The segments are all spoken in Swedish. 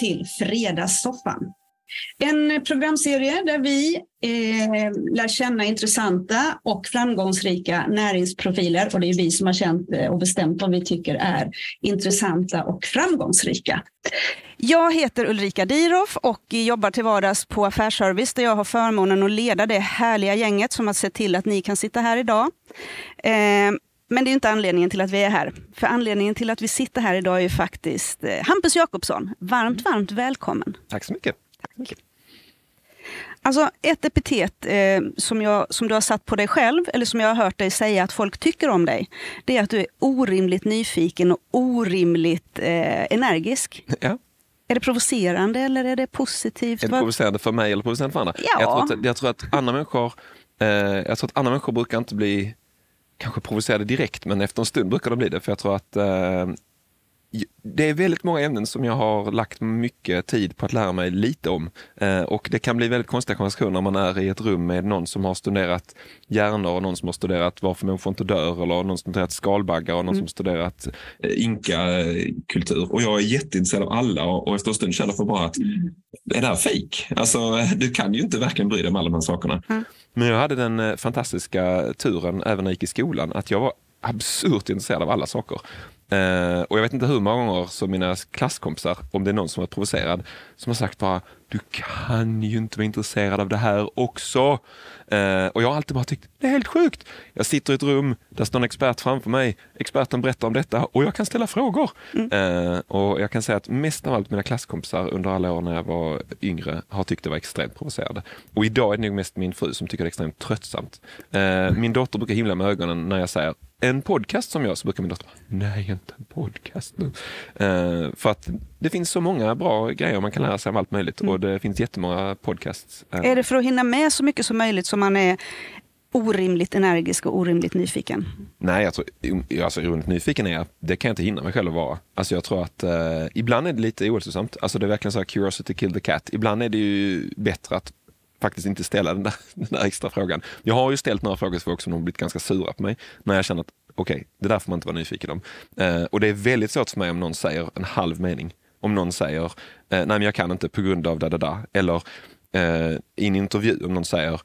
Till Fredagssoffan. En programserie där vi eh, lär känna intressanta och framgångsrika näringsprofiler. Och det är vi som har känt eh, och bestämt vad vi tycker är intressanta och framgångsrika. Jag heter Ulrika Diroff och jobbar till vardags på Affärsservice där jag har förmånen att leda det härliga gänget som har sett till att ni kan sitta här idag. Eh, men det är inte anledningen till att vi är här. För anledningen till att vi sitter här idag är ju faktiskt eh, Hampus Jakobsson. Varmt, varmt välkommen. Tack så mycket. Tack så mycket. Alltså ett epitet eh, som, jag, som du har satt på dig själv, eller som jag har hört dig säga att folk tycker om dig, det är att du är orimligt nyfiken och orimligt eh, energisk. Ja. Är det provocerande eller är det positivt? Är det provocerande för mig eller provocerande för andra? Ja. Jag, tror att, jag tror att andra människor eh, jag tror att andra människor brukar inte bli kanske provocerade direkt, men efter en stund brukar de bli det. För jag tror att eh, det är väldigt många ämnen som jag har lagt mycket tid på att lära mig lite om. Eh, och det kan bli väldigt konstiga konversationer när man är i ett rum med någon som har studerat hjärnor och någon som har studerat varför människor inte dör eller någon som har studerat skalbaggar och någon som har studerat eh, inka-kultur. Och jag är jätteintresserad av alla och efter en stund känner jag bara att är det här fejk? Alltså, du kan ju inte verkligen bry dig om alla de här sakerna. Men jag hade den eh, fantastiska turen även när jag gick i skolan att jag var absurt intresserad av alla saker. Eh, och jag vet inte hur många gånger som mina klasskompisar, om det är någon som är provocerad, som har sagt bara du kan ju inte vara intresserad av det här också. Eh, och jag har alltid bara tyckt det är helt sjukt. Jag sitter i ett rum, där står en expert framför mig, experten berättar om detta och jag kan ställa frågor. Eh, och jag kan säga att mest av allt mina klasskompisar under alla år när jag var yngre har tyckt det var extremt provocerande. Och idag är det nog mest min fru som tycker det är extremt tröttsamt. Eh, min dotter brukar himla med ögonen när jag säger en podcast som jag, så brukar min dotter bara, nej inte en podcast nu. Eh, för att det finns så många bra grejer man kan lära sig om allt möjligt och det finns jättemånga podcasts. Eh, Är det för att hinna med så mycket som möjligt som man är orimligt energisk och orimligt nyfiken? Nej, jag tror, alltså, ironiskt nyfiken är jag, det kan jag inte hinna mig själv att vara. Alltså, jag tror att eh, ibland är det lite ohälsosamt. Alltså, det är verkligen så här curiosity kill the cat. Ibland är det ju bättre att faktiskt inte ställa den där, den där extra frågan. Jag har ju ställt några frågor till folk som har blivit ganska sura på mig när jag känner att okej, det där får man inte vara nyfiken om. Eh, och det är väldigt svårt för mig om någon säger en halv mening. Om någon säger, eh, nej men jag kan inte på grund av da da da. Eller eh, i en intervju om någon säger,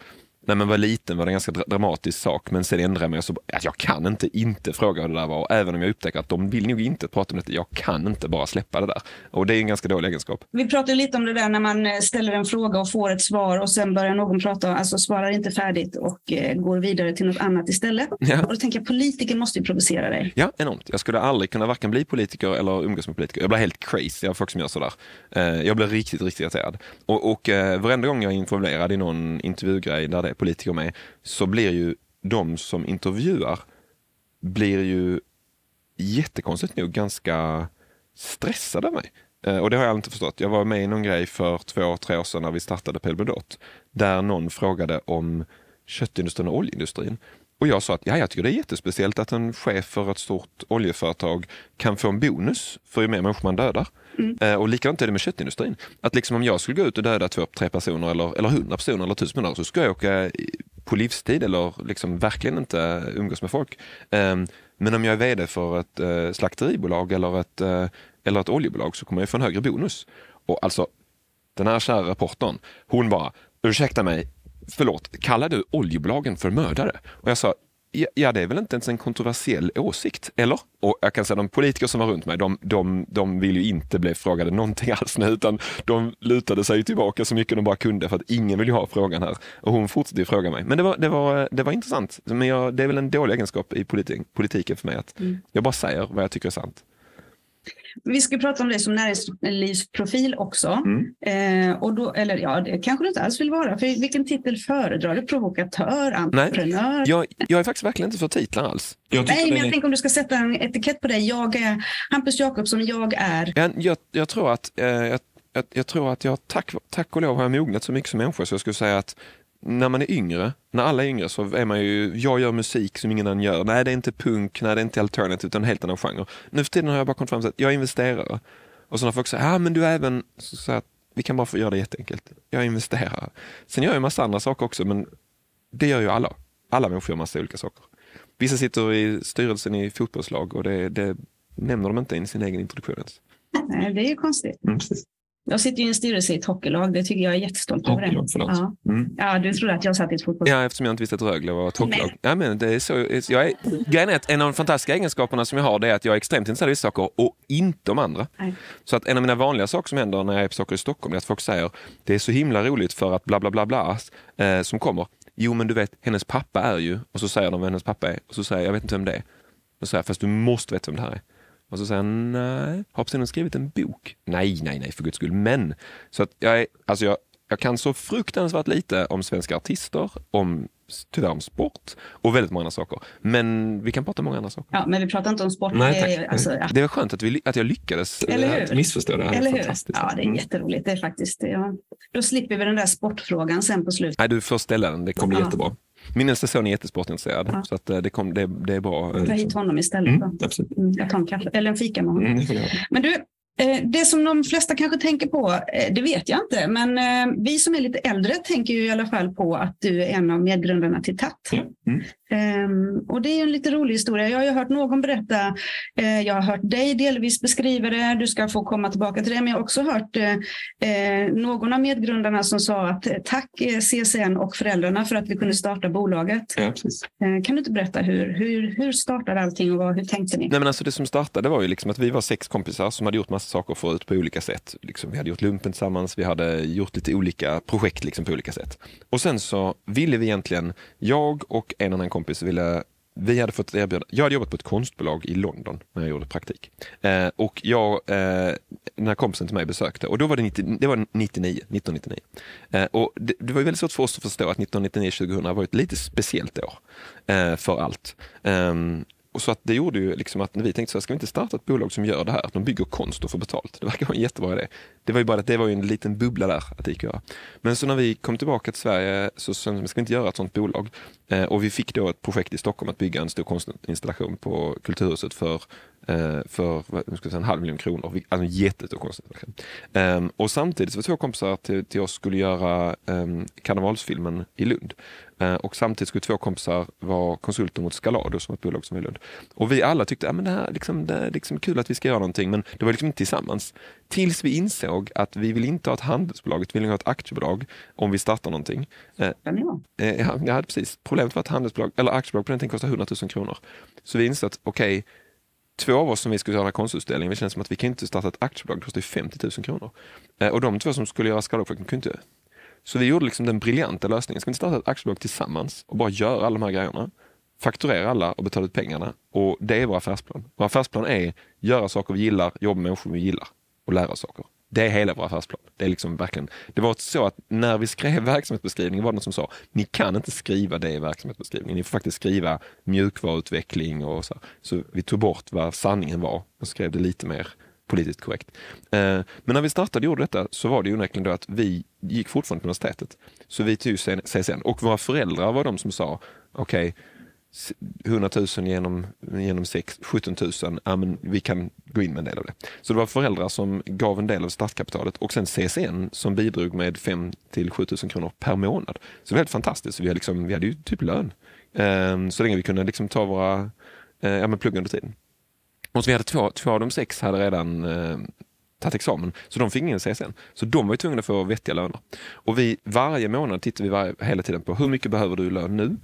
när man var liten var det en ganska dra- dramatisk sak men sen ändrar jag mig så att jag kan inte inte fråga vad det där var. Och även om jag upptäcker att de vill nog inte prata om detta, jag kan inte bara släppa det där. Och det är en ganska dålig egenskap. Vi pratade lite om det där när man eh, ställer en fråga och får ett svar och sen börjar någon prata, alltså svarar inte färdigt och eh, går vidare till något annat istället. Ja. Och då tänker jag, politiker måste ju provocera dig. Ja, enormt. Jag skulle aldrig kunna varken bli politiker eller umgås med politiker. Jag blir helt crazy av folk som gör sådär. Eh, jag blir riktigt, riktigt irriterad. Och, och eh, varenda gång jag är involverad i någon intervjugrej där det politiker med så blir ju de som intervjuar blir ju jättekonstigt nog ganska stressade av mig. Eh, och det har jag inte förstått. Jag var med i någon grej för två, tre år sedan när vi startade Pelbodot. Där någon frågade om köttindustrin och oljeindustrin. Och jag sa att ja, jag tycker det är jättespeciellt att en chef för ett stort oljeföretag kan få en bonus för ju mer människor man dödar. Eh, och likadant är det med köttindustrin. Att liksom om jag skulle gå ut och döda två, tre personer eller, eller hundra personer eller tusen personer så ska jag åka på livstid eller liksom verkligen inte umgås med folk. Eh, men om jag är vd för ett eh, slakteribolag eller ett, eh, eller ett oljebolag så kommer jag få en högre bonus. Och alltså, den här kära reportern, hon bara, ursäkta mig, förlåt, kallar du oljebolagen för mördare? Och jag sa, ja, det är väl inte ens en kontroversiell åsikt, eller? Och jag kan säga de politiker som var runt mig, de, de, de vill ju inte bli frågade någonting alls nu, utan de lutade sig tillbaka så mycket de bara kunde för att ingen vill ju ha frågan här. Och hon fortsatte fråga mig. Men det var, det var, det var intressant. Men jag, det är väl en dålig egenskap i politik, politiken för mig, att jag bara säger vad jag tycker är sant. Vi ska prata om dig som näringslivsprofil också. Mm. Eh, och då, eller ja, det kanske du inte alls vill vara. För vilken titel föredrar du? Provokatör, entreprenör? Jag, jag är faktiskt verkligen inte för titlar alls. Jag Nej, men det är- jag tänker om du ska sätta en etikett på dig. Jag är Hampus Jakobsson, jag är... Jag, jag, jag tror att, eh, jag, jag, jag tror att jag tack, tack och lov har jag mognat så mycket som människa så jag skulle säga att när man är yngre, när alla är yngre så är man ju, jag gör musik som ingen annan gör. Nej det är inte punk, nej det är inte alternative utan en helt annan genre. Nu för tiden har jag bara kommit fram till att jag är investerare. Och så när folk säger, ja men du är även, så jag att vi kan bara få göra det jätteenkelt. Jag är investerare. Sen gör jag en massa andra saker också men det gör ju alla. Alla människor gör massa olika saker. Vissa sitter i styrelsen i fotbollslag och det, det nämner de inte i sin egen introduktion ens. Nej, det är ju konstigt. Mm, precis. Jag sitter ju i en styrelse i ett hockeylag. Det tycker jag är jättestolt över. det. Hockeylag, förlåt. Ja. Mm. ja, du trodde att jag satt i ett fotbollslag. Ja, eftersom jag inte visste att Rögle var ett hockeylag. Ja, men det är så, jag är, grejen är att en av de fantastiska egenskaperna som jag har det är att jag är extremt intresserad av vissa saker och inte om andra. Nej. Så att en av mina vanliga saker som händer när jag är på saker i Stockholm är att folk säger det är så himla roligt för att bla bla bla bla eh, som kommer. Jo men du vet, hennes pappa är ju, och så säger de vem hennes pappa är och så säger jag, jag vet inte vem det är. Så säger jag, fast du måste veta vem det här är. Och så säger han, nej, har personen skrivit en bok? Nej, nej, nej, för guds skull. Men, så att jag är, alltså jag, jag kan så fruktansvärt lite om svenska artister, om tyvärr om sport och väldigt många andra saker. Men vi kan prata om många andra saker. Ja, men vi pratar inte om sport. Nej, tack. alltså, ja. Det var skönt att, vi, att jag lyckades. Eller missförstå det här Eller hur? Ja, det är Mm. jätteroligt. Det är faktiskt, ja. Då slipper vi den där sportfrågan sen på slutet. Nej, du får ställa den. Det kommer blir Ja. jättebra. Min äldsta son är jättesportintresserad, Ja. så att eh, det, kom, det, det är bra. Ta hit honom istället. Mm, absolut. Mm, jag tar en kaffe, eller en fika med honom. Mm, jag. Men du, eh, det som de flesta kanske tänker på, eh, det vet jag inte, men eh, vi som är lite äldre tänker ju i alla fall på att du är en av medgrundarna till TAT. Ja. Mm. Ehm, och det är en lite rolig historia. Jag har ju hört någon berätta, eh, jag har hört dig delvis beskriva det, du ska få komma tillbaka till det, men jag har också hört eh, eh, någon av medgrundarna som sa att tack CSN och föräldrarna för att vi kunde starta bolaget. Ja, kan du inte berätta hur, hur, hur startade allting och vad, hur tänkte ni? Nej, men alltså det som startade var ju liksom att vi var sex kompisar som hade gjort massa saker förut på olika sätt. Liksom, vi hade gjort lumpen tillsammans, vi hade gjort lite olika projekt liksom, på olika sätt. Och sen så ville vi egentligen, jag och en annan kompis ville vi hade fått erbjuda, jag hade jobbat på ett konstbolag i London när jag gjorde praktik. Eh, och jag, eh, den här kompisen till mig besökte och då var det, 90, det var 99, 1999. Eh, och det, det var ju väldigt svårt för oss att förstå att 1999-2000 var ett lite speciellt år eh, för allt. Ehm, och så att det gjorde ju liksom att när vi tänkte så här, ska vi inte starta ett bolag som gör det här, att de bygger konst och får betalt. Det verkar vara en jättebra idé. Det var ju bara att det var ju en liten bubbla där att det gick att göra. Men så när vi kom tillbaka till Sverige så sa vi, ska vi inte göra ett sånt bolag? Eh, och vi fick då ett projekt i Stockholm att bygga en stor konstinstallation på Kulturhuset för eh, för vad ska säga, en halv miljon kronor. Alltså en jättestor konstinstallation. Eh, och samtidigt så var två kompisar till, till oss skulle göra ehm, karnevalsfilmen i Lund. Eh, och samtidigt skulle två kompisar vara konsulter mot Scalado som ett bolag som är i Lund. Och vi alla tyckte att det, här, liksom, det är liksom kul att vi ska göra någonting men det var liksom inte tillsammans. Tills vi insåg att vi vill inte ha ett handelsbolag, vi vill ha ett aktiebolag om vi startar någonting. Eh? Eh, ja, ja, precis. Problemet var att handelsbolag, eller aktiebolag på den tiden kostade 100 000 kronor. Så vi insåg att okej, två av oss som vi skulle göra konstutställningen, vi kände som att vi kan inte starta ett aktiebolag, det kostar ju 50 000 kronor. Eh, och de två som skulle göra Skalaprojektet kunde inte. Så vi gjorde liksom den briljanta lösningen, ska vi inte starta ett aktiebolag tillsammans och bara göra alla de här grejerna? Fakturera alla och betala ut pengarna. Och det är vår affärsplan. Vår affärsplan är göra saker vi gillar, jobba med människor vi gillar och lära oss saker. Det är hela vår affärsplan. Det är liksom verkligen, det var så att när vi skrev verksamhetsbeskrivningen var det någon som sa, ni kan inte skriva det i verksamhetsbeskrivningen, ni får faktiskt skriva mjukvaruutveckling och så. Så vi tog bort vad sanningen var och skrev det lite mer politiskt korrekt. Eh, men när vi startade och gjorde detta så var det onekligen då att vi gick fortfarande på universitetet. Så vi tog CSN och våra föräldrar var de som sa, okej, 100 000 genom, genom 6, 17 000, ja, men vi kan gå in med en del av det. Så det var föräldrar som gav en del av startkapitalet och sen CSN som bidrog med 5 till 7 000 kronor per månad. Så det var helt fantastiskt. Vi, hade liksom, vi hade ju typ lön. Ehm, så länge vi kunde liksom ta våra eh, ja, men plugga under tiden. Och så vi hade två, två av de sex hade redan eh, tagit examen, så de fick ingen CSN. Så de var ju tvungna att få vettiga löner. Och vi, varje månad tittade vi varje, hela tiden på hur mycket behöver du i lön nu?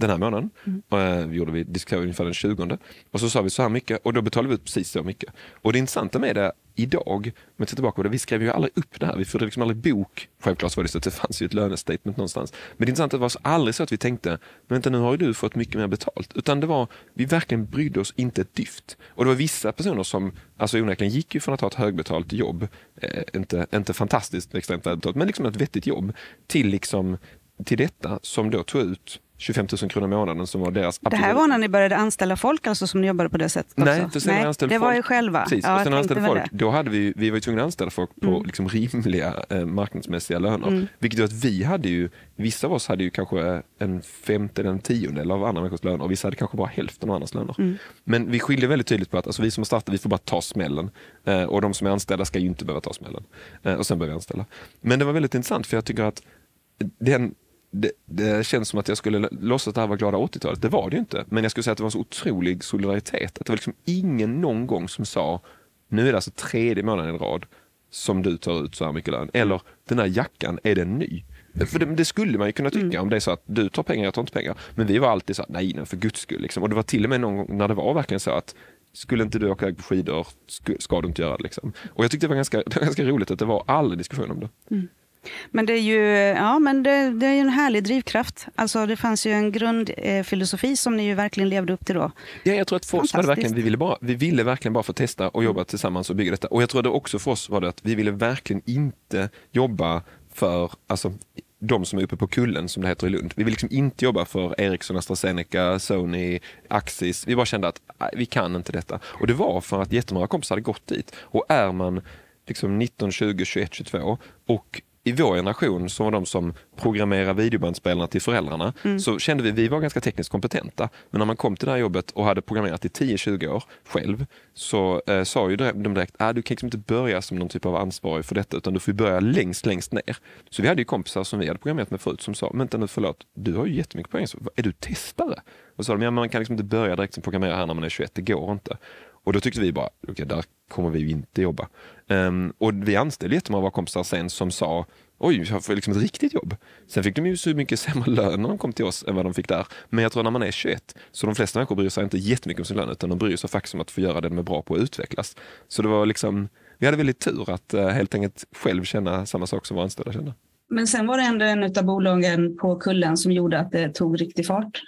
Den här månaden eh, gjorde vi, diskuterade ungefär den 20 och så sa vi så här mycket och då betalade vi ut precis så mycket. Och det intressanta med det idag, om jag tillbaka på det, vi skrev ju aldrig upp det här. Vi förde liksom aldrig bok. Självklart var det så att det fanns ju ett lönestatement någonstans. Men det intressanta var så aldrig så att vi tänkte, men vänta nu har ju du fått mycket mer betalt. Utan det var, vi verkligen brydde oss inte ett dyft. Och det var vissa personer som, alltså onekligen gick ju från att ha ett högbetalt jobb, eh, inte, inte fantastiskt extremt välbetalt, men liksom ett vettigt jobb, till liksom, till detta som då tog ut 25 000 kronor i månaden som var deras Det här var när ni började anställa folk alltså som ni jobbade på det sättet? Också. Nej, för sen jag anställde det var folk- ju själva. Precis, Ja, och sen anställde folk, då hade vi, vi var ju tvungna att anställa folk på Mm. liksom rimliga eh, marknadsmässiga löner. Mm. Vilket gjorde att vi hade ju, vissa av oss hade ju kanske en femte eller en tiondel av andra människors löner och vissa hade kanske bara hälften av andras löner. Mm. Men vi skiljer väldigt tydligt på att alltså, vi som har startat, vi får bara ta smällen. Eh, och de som är anställda ska ju inte behöva ta smällen. Eh, och sen börjar vi anställa. Men det var väldigt intressant för jag tycker att den, det, det känns som att jag skulle låtsas att det här var glada 80-talet. Det var det ju inte. Men jag skulle säga att det var en så otrolig solidaritet. Att det var liksom ingen någon gång som sa nu är det alltså tredje månaden i rad som du tar ut så här mycket lön. Eller den här jackan, är den ny? För det, det skulle man ju kunna tycka mm. om det är så att du tar pengar, jag tar inte pengar. Men vi var alltid så här, nej, nej för guds skull. Liksom. Och det var till och med någon gång när det var verkligen så att skulle inte du åka iväg på skidor, ska du inte göra det. Liksom. Och jag tyckte det var, ganska, det var ganska roligt att det var aldrig diskussion om det. Mm. Men det är ju ja, men det, det, är en härlig drivkraft. Alltså, det fanns ju en grundfilosofi som ni ju verkligen levde upp till då. Ja, jag tror att för oss var det verkligen, vi ville, bara, vi ville verkligen bara få testa och jobba tillsammans och bygga detta. Och jag tror att det också för oss var det att vi ville verkligen inte jobba för, alltså de som är uppe på kullen som det heter i Lund. Vi vill liksom inte jobba för Ericsson, AstraZeneca, Sony, Axis. Vi bara kände att nej, vi kan inte detta. Och det var för att jättemånga kompisar hade gått dit. Och är man liksom 19, 20, 21, 22 och i vår generation som var de som programmerade videobandspelarna till föräldrarna mm. så kände vi att vi var ganska tekniskt kompetenta. Men när man kom till det här jobbet och hade programmerat i 10-20 år själv så eh, sa ju de direkt att ah, du kan liksom inte börja som någon typ av ansvarig för detta utan du får börja längst, längst ner. Så vi hade ju kompisar som vi hade programmerat med förut som sa, men nu förlåt, du har ju jättemycket poäng, är du testare? Och så sa de, ja, man kan liksom inte börja direkt som programmerare här när man är 21, det går inte. Och då tyckte vi bara, okej, okay, där kommer vi ju inte jobba. Um, och vi anställde jättemånga av våra kompisar sen som sa, oj, jag får liksom ett riktigt jobb. Sen fick de ju så mycket sämre lön när de kom till oss än vad de fick där. Men jag tror när man är 21, så de flesta människor bryr sig inte jättemycket om sin lön, utan de bryr sig faktiskt om att få göra det de är bra på att utvecklas. Så det var liksom, vi hade väldigt tur att uh, helt enkelt själv känna samma sak som våra anställda kände. Men sen var det ändå en av bolagen på kullen som gjorde att det tog riktig fart.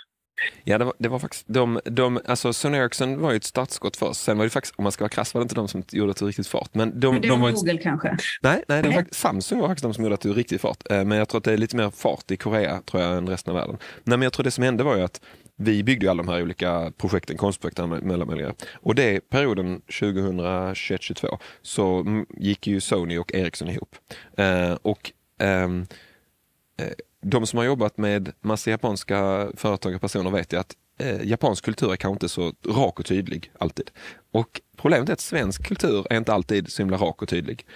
Ja, det var, det var faktiskt, de, de, alltså Sony Ericsson var ju ett startskott för oss. Sen var det faktiskt, om man ska vara krass, var det inte de som gjorde att det riktigt fart. Men, de, men det var, de Google kanske? Nej, nej, nej. Faktiskt, Samsung var faktiskt de som gjorde att det var riktigt fart. Eh, men jag tror att det är lite mer fart i Korea tror jag än resten av världen. Nej, men jag tror det som hände var ju att vi byggde ju alla de här olika projekten, konstprojekten mellan möjliga. Och det perioden 2021-2022 så gick ju Sony och Ericsson ihop. Eh, och ehm, eh, de som har jobbat med massa japanska företag och personer vet ju att eh, japansk kultur är kanske inte så rak och tydlig alltid. Och problemet är att svensk kultur är inte alltid så himla rak och tydlig.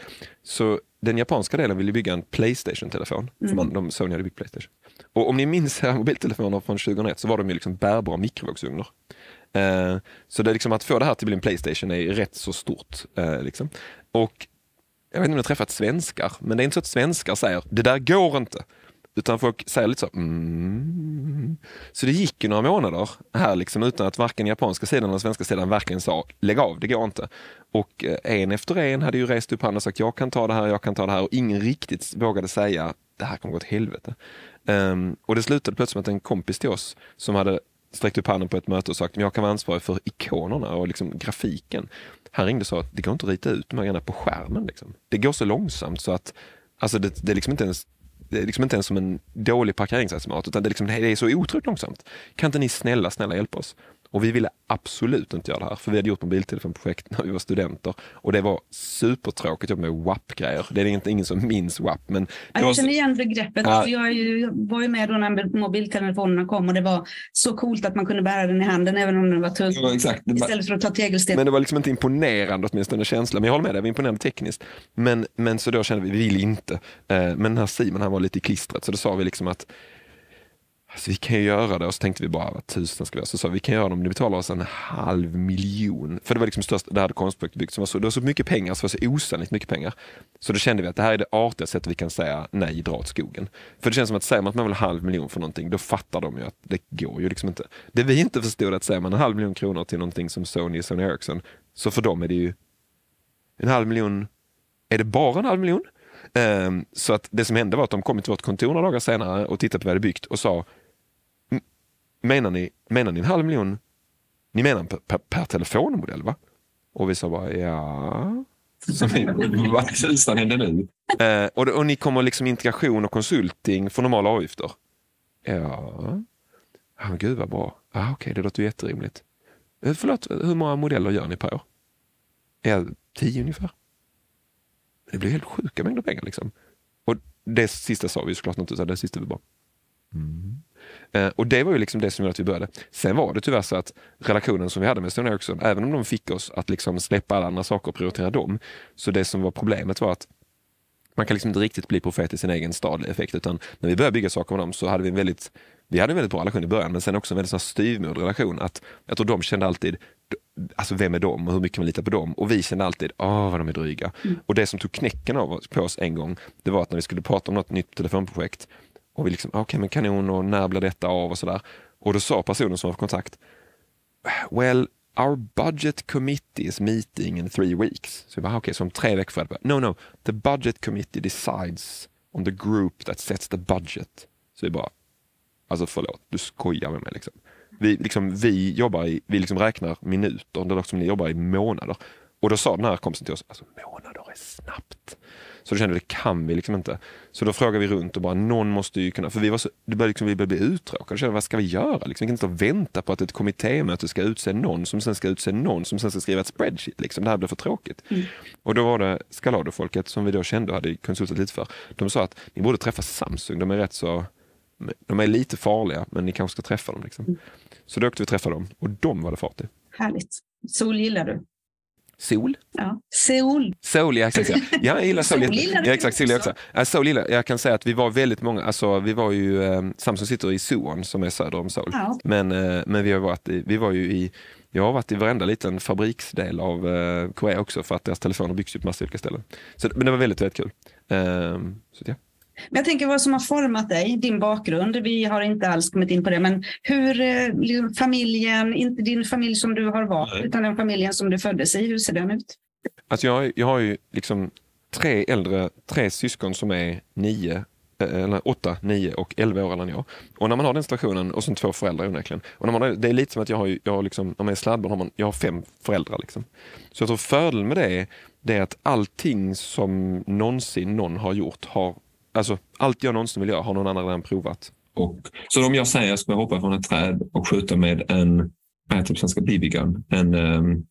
Så den japanska delen ville bygga en Playstation-telefon. Mm. För de, Sony hade byggt Playstation. Och om ni minns era mobiltelefoner från 2001 så var de ju liksom bärbara mikrovågsugnar. Eh, så det är liksom att få det här till att bli en Playstation är rätt så stort. Eh, liksom. Och jag vet inte om ni har träffat svenskar, men det är inte så att svenskar säger det där går inte. Utan folk säger lite så mm. Så det gick ju några månader här liksom utan att varken japanska sidan eller svenska sidan verkligen sa lägg av, det går inte. Och eh, en efter en hade ju rest upp handen och sagt jag kan ta det här, jag kan ta det här och ingen riktigt vågade säga det här kommer gå åt helvete. Um, och det slutade plötsligt med att en kompis till oss som hade sträckt upp handen på ett möte och sagt jag kan vara ansvarig för ikonerna och liksom grafiken. Han ringde och sa att det går inte att rita ut de här grejerna på skärmen. Liksom. Det går så långsamt så att alltså det, det är liksom inte ens det är liksom inte ens som en dålig parkeringsautomat utan det är, liksom, det är så otroligt långsamt. Kan inte ni snälla, snälla hjälpa oss? Och vi ville absolut inte göra det här, för vi hade gjort mobiltelefonprojekt när vi var studenter och det var supertråkigt jobb med WAP-grejer. Det är ingen, ingen som minns WAP. Men jag känner igen begreppet. Ja. Jag, ju, var ju med då när mobiltelefonerna kom och det var så coolt att man kunde bära den i handen även om den var tung. Ja, exakt. Istället för att ta tegelsten. Men det var liksom inte imponerande åtminstone känsla. Men jag håller med det var imponerande tekniskt. Men, men så då kände vi, vi vill inte. Eh, men den här Simon han var lite i klistret så då sa vi liksom att Alltså, vi kan ju göra det och så tänkte vi bara vad tusen ska vi göra. Så sa vi, vi kan göra det om ni betalar oss en halv miljon. För det var liksom störst, det hade konstprojektet byggt som var så, det var så mycket pengar, så det var så osannolikt mycket pengar. Så då kände vi att det här är det artiga sättet vi kan säga nej, dra åt skogen. För det känns som att säger man att man vill ha en halv miljon för någonting, då fattar de ju att det går ju liksom inte. Det vi inte förstod att säger man en halv miljon kronor till någonting som Sony och Sony Ericsson, så för dem är det ju en halv miljon, är det bara en halv miljon? Um, så att det som hände var att de kom till vårt kontor några dagar senare och tittade på vad vi hade byggt och sa menar ni, menar ni en halv miljon? Ni menar per, per, per telefonmodell va? Och vi sa bara ja. Vad tusan händer nu? Eh, och, och ni kommer liksom integration och konsulting för normala avgifter? Ja. Ah, gud vad bra. Ah, Okej, okay, det låter jätterimligt. Eh, förlåt, hur många modeller gör ni per år? Ja, tio ungefär. Det blir helt sjuka mängder pengar liksom. Och det sista sa vi såklart inte, det sista vi bara. Mm. Eh, och det var ju liksom det som gjorde att vi började. Sen var det tyvärr så att relationen som vi hade med Stone Ericsson, även om de fick oss att liksom släppa alla andra saker och prioritera dem, så det som var problemet var att man kan liksom inte riktigt bli profet i sin egen stad effekt, utan när vi började bygga saker med dem så hade vi en väldigt vi hade en väldigt bra relation i början, men sen också en väldigt styvmodig relation. Att jag tror de kände alltid, alltså vem är de och hur mycket man litar på dem? Och vi kände alltid, åh vad de är dryga. Mm. Och det som tog knäcken av oss, på oss en gång, det var att när vi skulle prata om något nytt telefonprojekt och vi liksom, ah, okej men kanon och när blir detta av och sådär. Och då sa personen som var på kontakt, well our budget committee is meeting in three weeks. Så vi bara, ah, okej, okay, så om tre veckor får jag No, no, the budget committee decides on the group that sets the budget. Så vi bara, alltså förlåt, du skojar med mig liksom. Vi, liksom, vi jobbar i, vi liksom räknar minuter, det är som ni jobbar i månader. Och då sa den här kompisen till oss, alltså månader är snabbt. Så då kände vi, det kan vi liksom inte. Så då frågade vi runt och bara, någon måste ju kunna, för vi var så, det började liksom, vi började bli uttråkade. Kände, vad ska vi göra? Liksom, vi kan inte vänta på att ett kommittémöte ska utse någon som sen ska utse någon som sen ska skriva ett spreadsheet. Liksom. Det här blir för tråkigt. Mm. Och då var det Scalado-folket som vi då kände och hade konsultat lite för. De sa att ni borde träffa Samsung, de är rätt så de är lite farliga, men ni kanske ska träffa dem. Liksom. Mm. Så då åkte vi och träffade dem och de var det fart i. Härligt. Sol gillar du? Sol? Ja. Seoul. Soul, ja exakt. Ja, ja jag gillar du ja, exakt, Soul också. också. Ja, Soul gillar, jag kan säga att vi var väldigt många, alltså vi var ju, eh, Samsung sitter i Suwon som är söder om Seoul. Ja. Men, eh, men vi har varit i, vi var ju i, jag har varit i varenda liten fabriksdel av eh, Korea också för att deras telefoner byggs ju på massa olika ställen. Så, men det var väldigt, väldigt kul. Ehm, så, ja. Men jag tänker vad som har format dig, din bakgrund. Vi har inte alls kommit in på det, men hur eh, liksom familjen, inte din familj som du har valt, Nej. utan den familjen som du föddes i, hur ser den ut? Alltså jag, jag har ju liksom tre äldre, tre syskon som är nio, eh, eller åtta, nio och elva år äldre än jag. Och när man har den situationen, och sen två föräldrar onekligen. Och när man har, det är lite som att jag har, jag har liksom, när man är sladdbarn har man, jag har fem föräldrar. Liksom. Så jag tror fördelen med det, det är att allting som någonsin någon har gjort har, alltså allt jag någonsin vill göra har någon annan redan provat. Och, så om jag säger att jag ska hoppa från ett träd och skjuta med en, vad heter det på typ svenska, BB-gun? En, um, Um,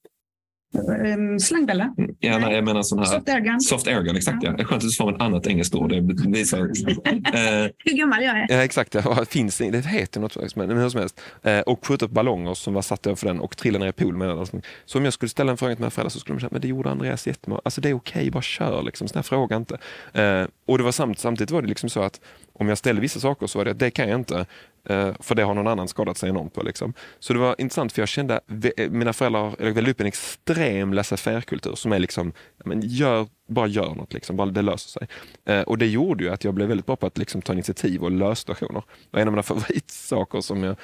slangbella? ja, nej, jag menar sån här Soft airgun? soft airgun, exakt ja. Det är skönt att du får ett annat engelskt ord. Det visar, eh, Hur gammal jag är? Ja, exakt, ja, det, finns, det heter något men hur som helst. Eh, och skjuta upp ballonger som var satta för den och trilla ner i poolen med den. och sånt. Så om jag skulle ställa en fråga till mina föräldrar så skulle de säga, men det gjorde Andreas jättebra. Alltså det är okej, bara kör liksom. Sån här fråga inte. Eh, och det var samt, samtidigt var det liksom så att om jag ställde vissa saker så var det att det kan jag inte. Eh, för det har någon annan skadat sig enormt på. Liksom. Så det var intressant för jag kände, eh, mina föräldrar eller väl upp en extrem laissez-faire-kultur som är liksom, men gör, bara gör något, liksom, bara det löser sig. Eh, och det gjorde ju att jag blev väldigt bra på att liksom, ta initiativ och lösa situationer. Och en av mina favoritsaker som, jag,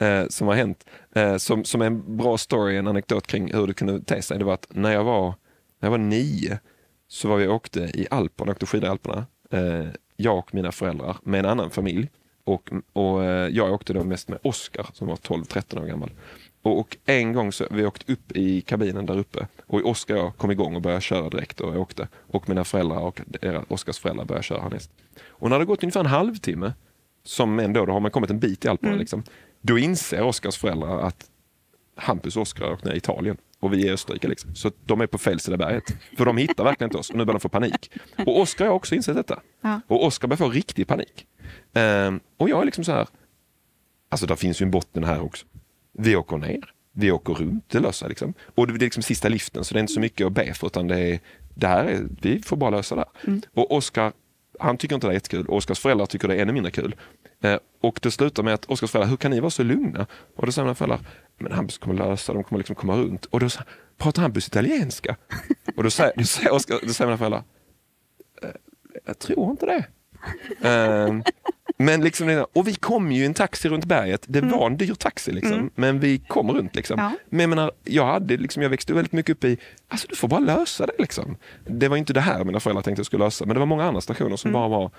eh, som har hänt, eh, som, som är en bra story, en anekdot kring hur det kunde te sig, det var att när jag var, när jag var nio så var vi och åkte i Alperna, åkte skidor i Alperna. Eh, jag och mina föräldrar med en annan familj. Och, och eh, jag åkte då mest med Oskar som var 12-13 år gammal. Och, och en gång så vi åkte upp i kabinen där uppe och Oskar och jag kom igång och började köra direkt och åkte. Och mina föräldrar och Oskars föräldrar började köra härnäst. Och när det gått ungefär en halvtimme, som ändå, då har man kommit en bit i Alperna, liksom, då inser Oskars föräldrar att Hampus och Oskar har åkt ner i Italien och vi är i Österrike. Liksom. Så de är på fel sida berget. För de hittar verkligen inte oss och nu börjar de få panik. Och Oskar har också insett detta. Ja. Och Oskar börjar få riktig panik. Ehm, och jag är liksom så här, alltså det finns ju en botten här också. Vi åker ner, vi åker runt, det löser liksom. Och det är liksom sista liften så det är inte så mycket att be för utan det är, det här är, vi får bara lösa det här. Och Oskar, han tycker inte det är jättekul Oskars föräldrar tycker det är ännu mindre kul. Eh, och det slutar med att Oskars föräldrar, hur kan ni vara så lugna? Och då säger mina föräldrar, men Hampus kommer lösa, de kommer liksom komma runt. Och då pratar Hampus italienska? och då säger, då säger, Oskar, då säger mina föräldrar, "Eh, jag tror inte det. Ehm, men liksom, och vi kom ju i en taxi runt berget. Det var en dyr taxi, liksom, men vi kom runt. Liksom. Ja. Men jag, menar, jag, hade, liksom, jag växte väldigt mycket upp i, alltså du får bara lösa det. Liksom. Det var inte det här mina föräldrar tänkte jag skulle lösa, men det var många andra stationer som bara var,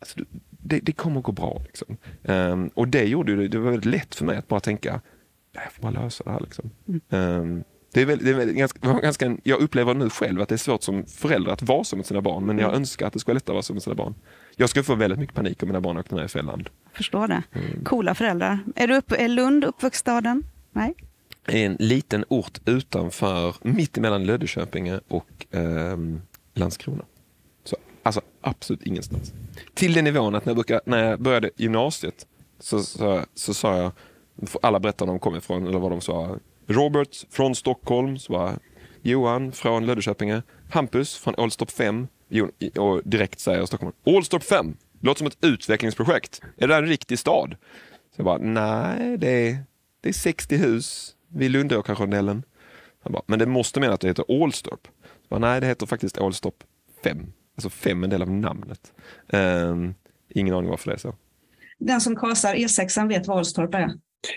alltså, det, det kommer att gå bra. Liksom. Ehm, och det gjorde det, det var väldigt lätt för mig att bara tänka, jag får bara lösa det här. Liksom. Ehm, det är väl, det är väl ganska, ganska, jag upplever nu själv att det är svårt som förälder att vara mot sina barn, men jag önskar att det skulle vara lättare att vara mot sina barn. Jag skulle få väldigt mycket panik om mina barn åkte ner i fel land. Förstår det. Mm. Coola föräldrar. Är, du upp, är Lund uppväxtstaden? Nej? En liten ort utanför, mitt emellan Löddeköpinge och ehm, Landskrona. Så, alltså absolut ingenstans. Till den nivån att när jag, brukar, när jag började gymnasiet så, så, så sa jag, alla berättade var de kom ifrån, eller vad de sa. Robert från Stockholm, så var Johan från Löddeköpinge, Hampus från Ålstorp 5 Jo- och direkt säger Stockholm, Ålstorp 5, låter som ett utvecklingsprojekt. Är det en riktig stad? Så jag bara, nej, det är, det är 60 hus, vid Lundåkarsrondellen. Men det måste mena att det heter Allstorp. Bara, Nej, det heter faktiskt Ålstorp 5. Alltså 5 är en del av namnet. Um, ingen aning varför det är så. Den som kasar E6 vet vad Ålstorp är.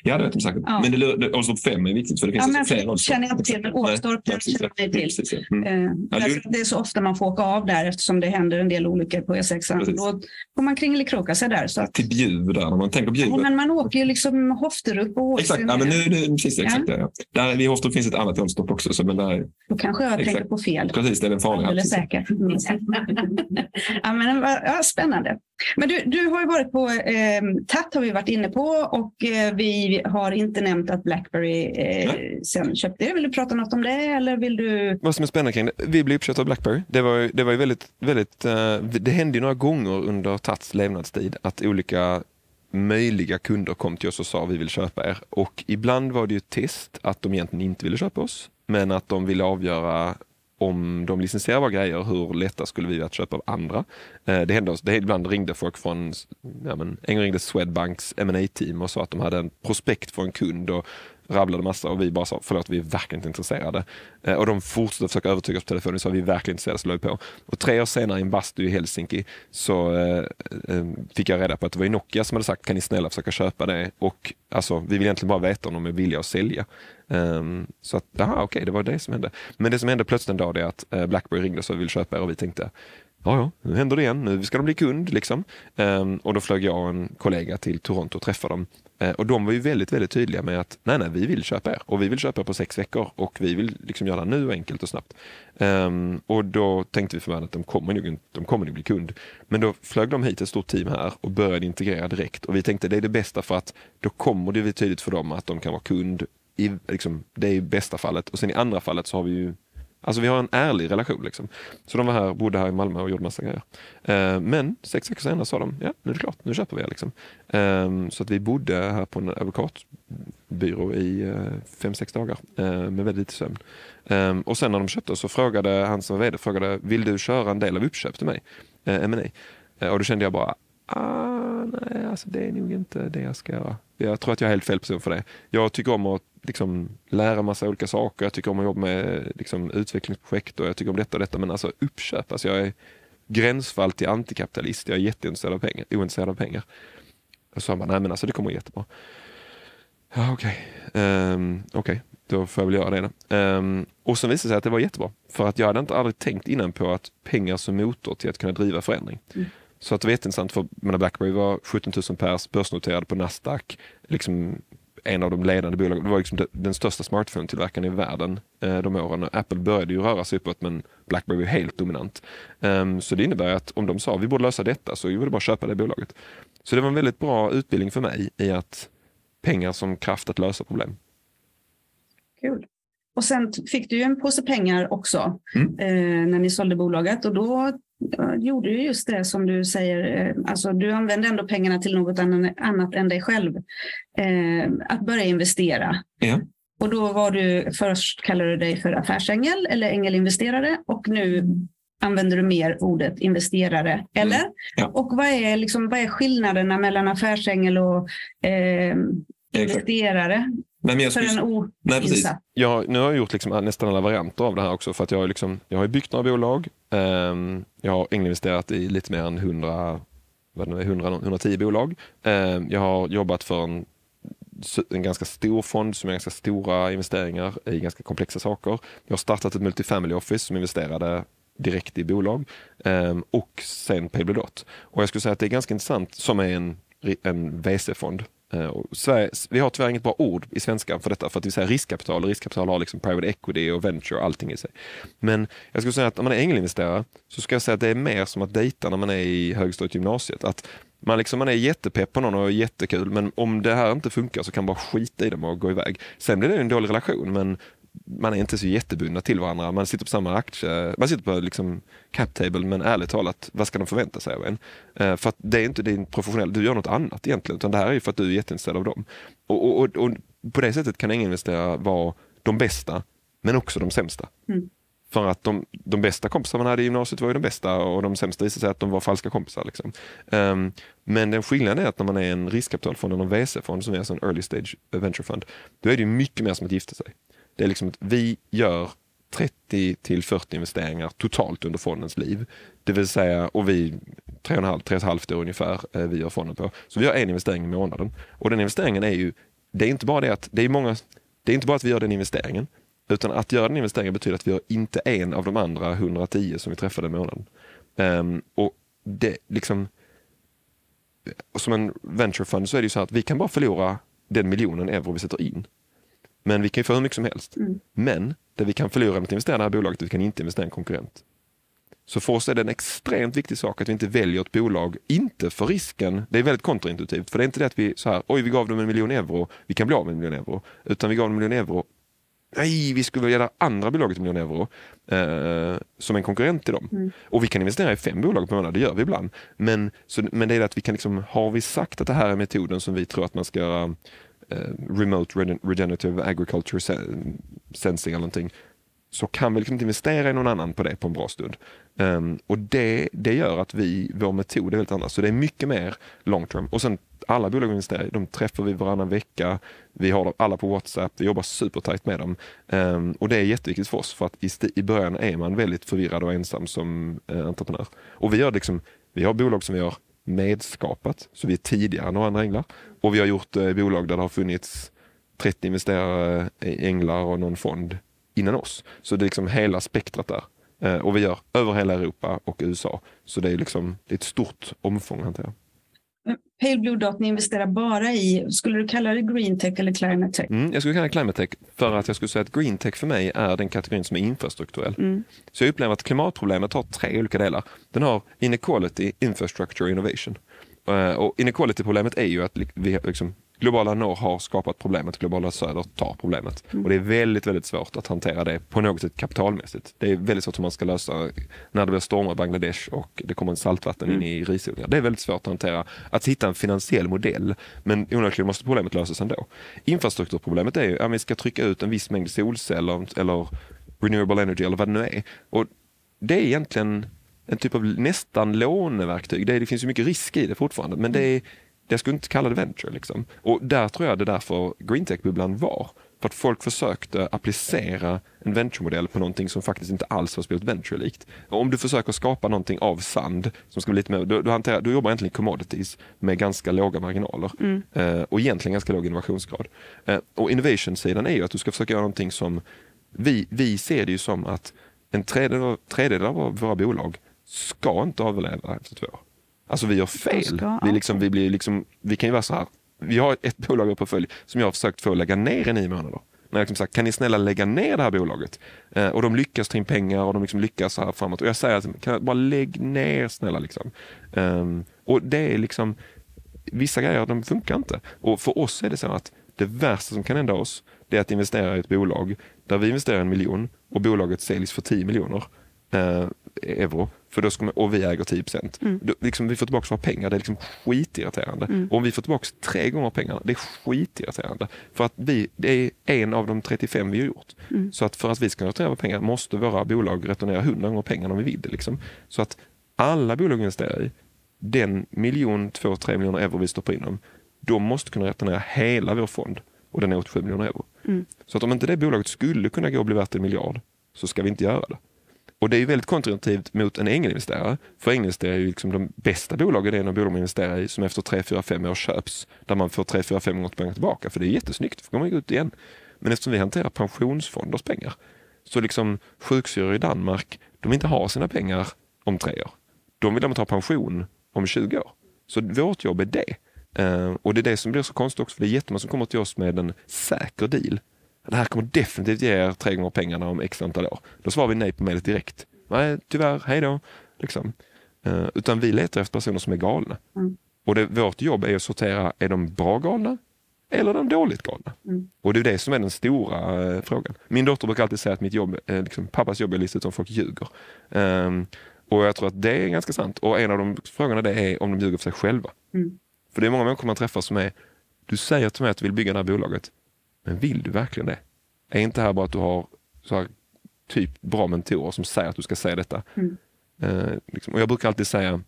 Ja, det vet de säkert. Ja. Men det, det, Ålstorp 5 är viktigt för det finns Ja, alltså fler Ålstorp. känner jag inte till, men Ålstorp Nej, känner jag till. precis, ja. Mm. Eh, Ja, att det är så ofta man får åka av där eftersom det händer en del olyckor på E6. Precis. Då får man kringelikroka sig där. Så att, Till Bjuv där, när man tänker Bjuv. ja, men man åker ju liksom Hofterup och Åsyn. Exakt, ja, men nu, nu, precis, exakt ja. Ja. Där vid Håstorp finns ett annat Ålstorp också. Så, men där, Då kanske jag Exakt. tänker på fel. precis, det är den farliga. Alldeles säkert. ja, men, ja, spännande. Men du, du har ju varit på eh, TAT har vi varit inne på och eh, vi har inte nämnt att Blackberry eh, sen köpte det. Vill du prata något om det eller vill du? Vad som är spännande kring det, vi blev uppköpta av Blackberry. Det var ju, det var ju väldigt, väldigt, eh, det hände ju några gånger under Tats levnadstid att olika möjliga kunder kom till oss och sa vi vill köpa er. Och ibland var det ju ett test att de egentligen inte ville köpa oss, men att de ville avgöra om de licensierar våra grejer, hur lätta skulle vi att köpa av andra? Eh, det hände oss, det ibland ringde folk från, ja men, en gång ringde Swedbanks ma team och sa att de hade en prospekt för en kund och rabblade massa och vi bara sa förlåt, vi är verkligen inte intresserade. Eh, Och de fortsatte försöka övertyga oss på telefonen och sa vi är verkligen intresserade, så la vi på. Och tre år senare i en bastu i Helsinki så eh, eh, fick jag reda på att det var Nokia som hade sagt kan ni snälla försöka köpa det och alltså vi vill egentligen bara veta om de är villiga att sälja. Um, så att, aha, okej, det var det som hände. Men det som hände plötsligt en dag det är att eh, Blackberry ringde och sa vi vill köpa er och vi tänkte Ja, ja, nu händer det igen. Nu ska de bli kund. Liksom. Um, och då flög jag och en kollega till Toronto och träffade dem. Eh, och de var ju väldigt, väldigt tydliga med att nej, nej, vi vill köpa er. Och vi vill köpa er på sex veckor. Och vi vill liksom göra det nu enkelt och snabbt. Um, och då tänkte vi förmodligen att de kommer, nog, de kommer nog bli kund. Men då flög de hit ett stort team här och började integrera direkt. Och vi tänkte det är det bästa för att då kommer det bli tydligt för dem att de kan vara kund. I, liksom, det är i bästa fallet. Och sen i andra fallet så har vi ju Alltså vi har en ärlig relation. Liksom. Så de var här, bodde här i Malmö och gjorde massa grejer. Eh, men sex veckor senare sa de, ja nu är det klart, nu köper vi er. Liksom. Eh, så att vi bodde här på en advokatbyrå i eh, fem, sex dagar eh, med väldigt lite sömn. Eh, och sen när de köpte så frågade han som var vd, frågade, vill du köra en del av uppköp till mig? Eh, M&A. Eh, och då kände jag bara, ah, nej, alltså det är nog inte det jag ska göra. Jag tror att jag är helt fel person för det. Jag tycker om att liksom, lära massa olika saker. Jag tycker om att jobba med liksom, utvecklingsprojekt och jag tycker om detta och detta. Men alltså uppköp, alltså, jag är gränsfall till antikapitalist. Jag är jätteintresserad av pengar. Ointresserad av pengar. Och så sa han nej men alltså det kommer jättebra. Ja okej, Ehm, okej, då får jag väl göra det då. Ehm, och sen visade det sig att det var jättebra. För att jag hade inte aldrig tänkt innan på att pengar som motor till att kunna driva förändring. Så att det var jätteintressant för menar, Blackberry var 17 000 pers, börsnoterade på Nasdaq. Liksom en av de ledande bolagen. Det var liksom den största smartphone-tillverkaren i världen eh, de åren. Apple började ju röra sig uppåt men Blackberry var helt dominant. Ehm, så det innebär att om de sa vi borde lösa detta så var det bara att köpa det bolaget. Så det var en väldigt bra utbildning för mig i att pengar som kraft att lösa problem. Kul. Och sen fick du ju en påse pengar också Mm. eh, när ni sålde bolaget och då gjorde du just det som du säger. Eh, alltså du använde ändå pengarna till något annat än dig själv. Eh, att börja investera. Ja. Och då var du först kallade du dig för affärsängel eller ängelinvesterare och nu använder du mer ordet investerare, eller? Mm. Ja. Och vad är, liksom, vad är skillnaderna mellan affärsängel och eh, investerare Nej, men jag för skulle, en nej, precis. Jag, nu har jag gjort liksom nästan alla varianter av det här också för att jag har, liksom, jag har byggt några bolag. Ehm, jag har ängelinvesterat i lite mer än 100, vad det är, 100, 110 bolag. Ehm, jag har jobbat för en, en ganska stor fond som har ganska stora investeringar i ganska komplexa saker. Jag har startat ett multifamily office som investerade direkt i bolag ehm, och sen Payblodot. Och jag skulle säga att det är ganska intressant som är en, en VC-fond. Eh, Sverige, vi har tyvärr inget bra ord i svenskan för detta, för att vi säger riskkapital och riskkapital har liksom private equity och venture och allting i sig. Men jag skulle säga att om man är ängelinvesterare så ska jag säga att det är mer som att dejta när man är i högstadiet gymnasiet. Att man, liksom, man är jättepepp på någon och är jättekul, men om det här inte funkar så kan man bara skita i dem och gå iväg. Sen blir det en dålig relation, men man är inte så jättebundna till varandra. Man sitter på samma aktie, man sitter på liksom cap table, men ärligt talat, vad ska de förvänta sig av en? Eh, för att det är inte din professionell, du gör något annat egentligen, utan det här är ju för att du är jätteintresserad av dem. Och, och, och, på det sättet kan ingen investerare vara de bästa, men också de sämsta. Mm. För att de, de bästa kompisarna man hade i gymnasiet var ju de bästa och de sämsta visade sig att de var falska kompisar. Liksom. Um, men den skillnaden är att när man är en riskkapitalfond eller en VC-fond som är en early stage venture fund, då är det mycket mer som att gifta sig. Det är liksom att vi gör 30 till 40 investeringar totalt under fondens liv. Det vill säga, och vi, 3,5 år ungefär, eh, vi gör fonden på. Så vi gör en investering i månaden. Och den investeringen är ju, det är inte bara det att, det är många, det är inte bara att vi gör den investeringen, utan att göra den investeringen betyder att vi gör inte en av de andra 110 som vi träffade i månaden. Um, och det liksom, som en venture fund så är det ju så att vi kan bara förlora den miljonen euro vi sätter in. Men vi kan ju få hur mycket som helst. Mm. Men det vi kan förlora med att investera i det här bolaget, vi kan inte investera i en konkurrent. Så för oss är det en extremt viktig sak att vi inte väljer ett bolag, inte för risken, det är väldigt kontraintuitivt, för det är inte det att vi så här, oj vi gav dem en miljon euro, vi kan bli av med en miljon euro, utan vi gav dem en miljon euro, nej vi skulle vilja ge det andra bolaget en miljon euro eh, som en konkurrent till dem. Mm. Och vi kan investera i fem bolag per månad, det gör vi ibland. Men, så, men det är att vi kan liksom, har vi sagt att det här är metoden som vi tror att man ska göra Eh, remote regenerative agriculture sensing eller någonting, så kan vi liksom inte investera i någon annan på det på en bra stund. Um, och det, det gör att vi, vår metod är väldigt annorlunda. Så det är mycket mer long term. Och sen alla bolag vi investerar i, de träffar vi varannan vecka. Vi har dem alla på WhatsApp, vi jobbar supertajt med dem. Um, och det är jätteviktigt för oss för att i, i början är man väldigt förvirrad och ensam som eh, entreprenör. Och vi gör liksom, vi har bolag som vi har medskapat, så vi är tidigare än några andra änglar. Och vi har gjort eh, bolag där det har funnits 30 investerare, eh, änglar och någon fond innan oss. Så det är liksom hela spektrat där. Eh, och vi gör över hela Europa och USA. Så det är, liksom, det är ett stort omfång att hantera. Pale Blue Dot, ni investerar bara i, skulle du kalla det green tech eller climate tech? Mm, jag skulle kalla det climate tech för att jag skulle säga att green tech för mig är den kategorin som är infrastrukturell. Mm. Så jag upplever att klimatproblemet har tre olika delar. Den har inequality, infrastructure innovation. Eh, och inequality-problemet är ju att vi liksom, globala norr har skapat problemet, globala söder tar problemet. Mm. Och det är väldigt, väldigt svårt att hantera det på något sätt kapitalmässigt. Det är väldigt svårt hur man ska lösa när det blir stormar i Bangladesh och det kommer en saltvatten mm. in i risodlingar. Det är väldigt svårt att hantera, att hitta en finansiell modell. Men onekligen måste problemet lösas ändå. Infrastrukturproblemet är ju att vi ska trycka ut en viss mängd solceller eller renewable energy eller vad det nu är. Och det är egentligen en typ av nästan låneverktyg. Det, det finns ju mycket risk i det fortfarande, men det är jag skulle inte kalla det venture. Liksom. Och där tror jag det därför greentech-bubblan var. För att folk försökte applicera en venture-modell på någonting som faktiskt inte alls var spelat venture-likt. Om du försöker skapa någonting av sand, som ska bli lite mer, du, du, hanterar, du jobbar egentligen commodities med ganska låga marginaler mm. eh, och egentligen ganska låg innovationsgrad. Eh, och innovation-sidan är ju att du ska försöka göra någonting som, vi, vi ser det ju som att en tredjedel, tredjedel av våra bolag ska inte överleva efter två år. Alltså vi gör fel. vi, liksom, vi, blir liksom, vi kan ju vara så här. Vi har ett bolag i portfölj som jag har försökt få lägga ner i nio månader. När jag liksom sagt, kan ni snälla lägga ner det här bolaget? Eh, och de lyckas ta in pengar och de liksom lyckas så här framåt. Och jag säger, att, kan jag bara lägg ner snälla. Liksom. Um, och det är liksom, vissa grejer de funkar inte. Och för oss är det så att det värsta som kan hända oss, det är att investera i ett bolag där vi investerar en miljon och bolaget säljs för 10 miljoner eh, euro för då ska man, och vi äger 10 procent. Mm. Liksom, vi får tillbaka våra pengar, det är liksom skitirriterande. Mm. Och om vi får tillbaka tre gånger pengarna, det är skitirriterande. För att vi, det är en av de 35 vi har gjort. Mm. Så att för att vi ska returnera pengar måste våra bolag returnera 100 gånger pengarna om vi vill. Liksom. Så att alla bolag investerar i, den miljon, två, tre miljoner euro vi stoppar in dem, de måste kunna returnera hela vår fond och den är 87 miljoner euro. Mm. Så att om inte det bolaget skulle kunna gå och bli värt en miljard så ska vi inte göra det. Och det är väldigt kontraintuitivt mot en ängelinvesterare. För ängelinvesterare är ju liksom de bästa bolagen, det är när bolag man investerar i som efter 3, 4, 5 år köps. Där man får 3, 4, 5 gånger pengar tillbaka. För det är jättesnyggt, för då kommer man ut igen. Men eftersom vi hanterar pensionsfonders pengar så liksom sjuksyrror i Danmark, de vill inte ha sina pengar om tre år. De vill ha pension om 20 år. Så vårt jobb är det. Uh, och det är det som blir så konstigt också, för det är jättemånga som kommer till oss med en säker deal det här kommer definitivt ge er tre gånger pengarna om x antal år. Då svarar vi nej på mejlet direkt. Nej, tyvärr, hej då. Liksom. Uh, utan vi letar efter personer som är galna. Mm. Och det, vårt jobb är att sortera, är de bra galna eller är de dåligt galna? Mm. Och det är det som är den stora uh, frågan. Min dotter brukar alltid säga att mitt jobb, uh, liksom, pappas jobb är att lista ut om folk ljuger. Um, och jag tror att det är ganska sant. Och en av de frågorna det är om de ljuger för sig själva. Mm. För det är många människor man träffar som är, du säger till mig att du vill bygga det här bolaget, men vill du verkligen det? Är inte här bara att du har så här typ bra mentorer som säger att du ska säga detta. Mm. Eh, liksom. Och jag brukar alltid säga,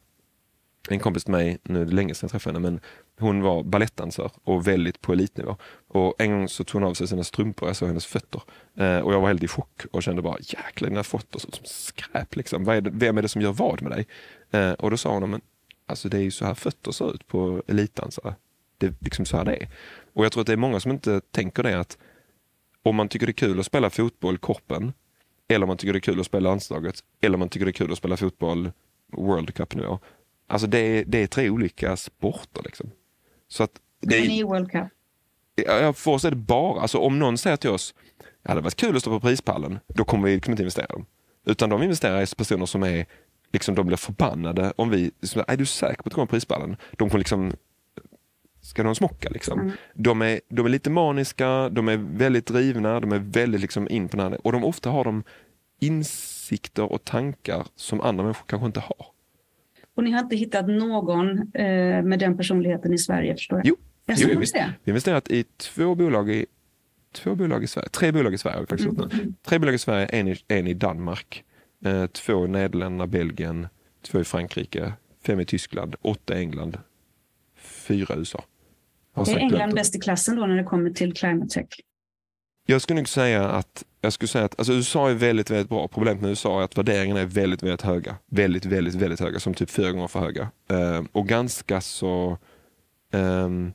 en kompis till mig, nu är det länge sedan jag träffade henne, men hon var balettdansör och väldigt på elitnivå. Och en gång så tog hon av sig sina strumpor och jag såg hennes fötter. Eh, och jag var helt i chock och kände bara, jäklar dina fötter ser ut som skräp. Liksom. Vad är det, vem är det som gör vad med dig? Eh, och då sa hon, men alltså det är ju så här fötter ser ut på elitdansare. Det är liksom så här det är. Och jag tror att det är många som inte tänker det att om man tycker det är kul att spela fotboll korpen, eller om man tycker det är kul att spela landslaget, eller om man tycker det är kul att spela fotboll World Cup-nivå. Alltså det är, det är tre olika sporter. Liksom. Så att det är, World Cup. ja, för oss är det bara, alltså om någon säger till oss, det hade varit kul att stå på prispallen, då kommer vi liksom inte investera dem. Utan de investerar i personer som är, liksom de blir förbannade om vi, liksom, är du säker på att komma på prispallen? De får liksom, ska de smocka liksom? Mm. De, är, de är lite maniska, de är väldigt drivna, de är väldigt liksom in på den här, och de ofta har de insikter och tankar som andra människor kanske inte har. Och ni har inte hittat någon eh, med den personligheten i Sverige förstår jag? Jo. Jag Jo, visst. det. Vi har investerat i två bolag i, två bolag i Sverige, tre bolag i Sverige har vi faktiskt gjort nu. Tre bolag i Sverige, en i, en i Danmark, eh, två i Nederländerna, Belgien, två i Frankrike, fem i Tyskland, åtta i England, fyra i USA. Är England bäst i klassen då när det kommer till climate tech? Jag skulle nog säga att, jag skulle säga att alltså USA är väldigt, väldigt bra. Problemet med USA är att värderingarna är väldigt, väldigt höga. Väldigt, väldigt, väldigt höga. Som typ fyra gånger för höga. Ehm, och ganska så... ehm,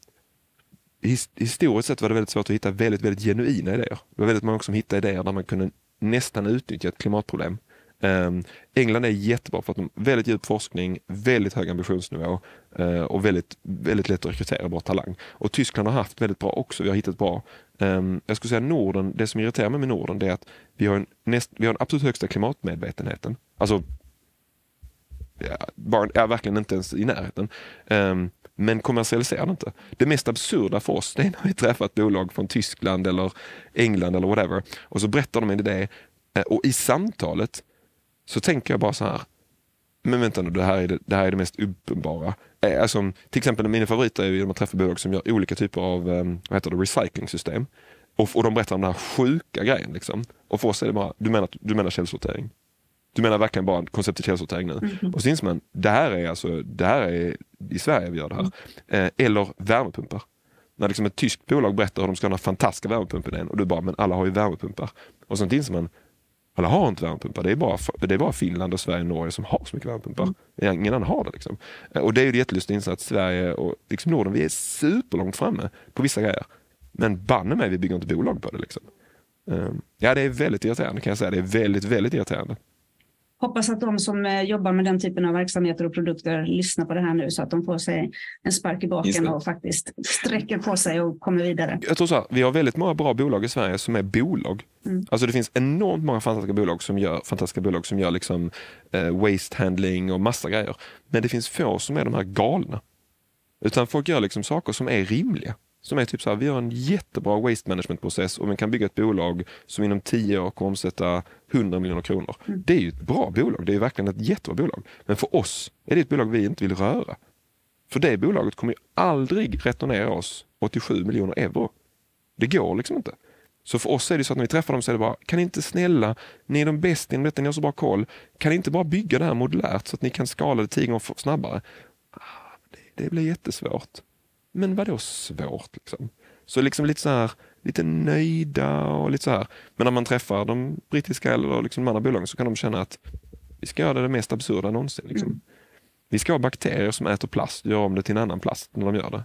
his, historiskt sett var det väldigt svårt att hitta väldigt, väldigt genuina idéer. Det var väldigt många som hittade idéer där man kunde nästan utnyttja ett klimatproblem. Ehm, England är jättebra för att de har väldigt djup forskning, väldigt hög ambitionsnivå eh, och väldigt, väldigt lätt att rekrytera bra talang. Och Tyskland har haft väldigt bra också, vi har hittat bra. Ehm, jag skulle säga Norden, det som irriterar mig med Norden det är att vi har, en, näst, vi har den absolut högsta klimatmedvetenheten. Alltså, bara, ja, verkligen inte ens i närheten. Ehm, men kommersialiserar det inte. Det mest absurda för oss det är när vi träffar ett bolag från Tyskland eller England eller whatever och så berättar de en idé eh, och i samtalet så tänker jag bara så här, men vänta nu, det här är det, det, här är det mest uppenbara. Eh, Alltså, till exempel mina favoriter är ju man träffar bolag som gör olika typer av eh, vad heter det, recyclingsystem. Och, och de berättar om den här sjuka grejen. Liksom. Och för oss är det bara, du menar, du menar källsortering? Du menar verkligen bara konceptet källsortering nu? Och så inser man, det här är alltså, det här är i Sverige vi gör det här. Eh, eller värmepumpar. När liksom ett tyskt bolag berättar hur de ska ha den här fantastiska värmepumpen och du bara, men alla har ju värmepumpar. Och sen inser man, alla har inte värmepumpar. Det är, bara, det är bara Finland, och Sverige och Norge som har så mycket värmepumpar. Ingen annan har det. Liksom. Eh, Och det är ju jättelustigt att Sverige och liksom Norden, vi är superlångt framme på vissa grejer. Men banne mig, vi bygger inte bolag på det. Liksom. Eh, Ja, det är väldigt irriterande kan jag säga. Det är väldigt, väldigt irriterande. Hoppas att de som eh, jobbar med den typen av verksamheter och produkter lyssnar på det här nu så att de får sig en spark i baken och faktiskt sträcker på sig och kommer vidare. Jag tror så här, vi har väldigt många bra bolag i Sverige som är bolag. Mm. Alltså det finns enormt många fantastiska bolag som gör, fantastiska bolag som gör liksom, eh, waste handling och massa grejer. Men det finns få som är de här galna. Utan folk gör liksom saker som är rimliga. Som är typ så här, vi har en jättebra waste management process och vi kan bygga ett bolag som inom 10 år kommer omsätta 100 miljoner kronor. Det är ju ett bra bolag, det är verkligen ett jättebra bolag. Men för oss är det ett bolag vi inte vill röra. För det bolaget kommer ju aldrig returnera oss 87 miljoner euro. Det går liksom inte. Så för oss är det så att när vi träffar dem så är det bara, kan ni inte snälla, ni är de bästa inom detta, ni har så bra koll. Kan ni inte bara bygga det här modulärt så att ni kan skala det tio gånger snabbare? Ah, det blir jättesvårt. Men vad då svårt? Liksom? Så liksom lite så här, lite nöjda och lite så här. Men när man träffar de brittiska eller liksom de andra bolagen så kan de känna att vi ska göra det mest absurda någonsin. Liksom. Vi ska ha bakterier som äter plast gör om det till en annan plast när de gör det.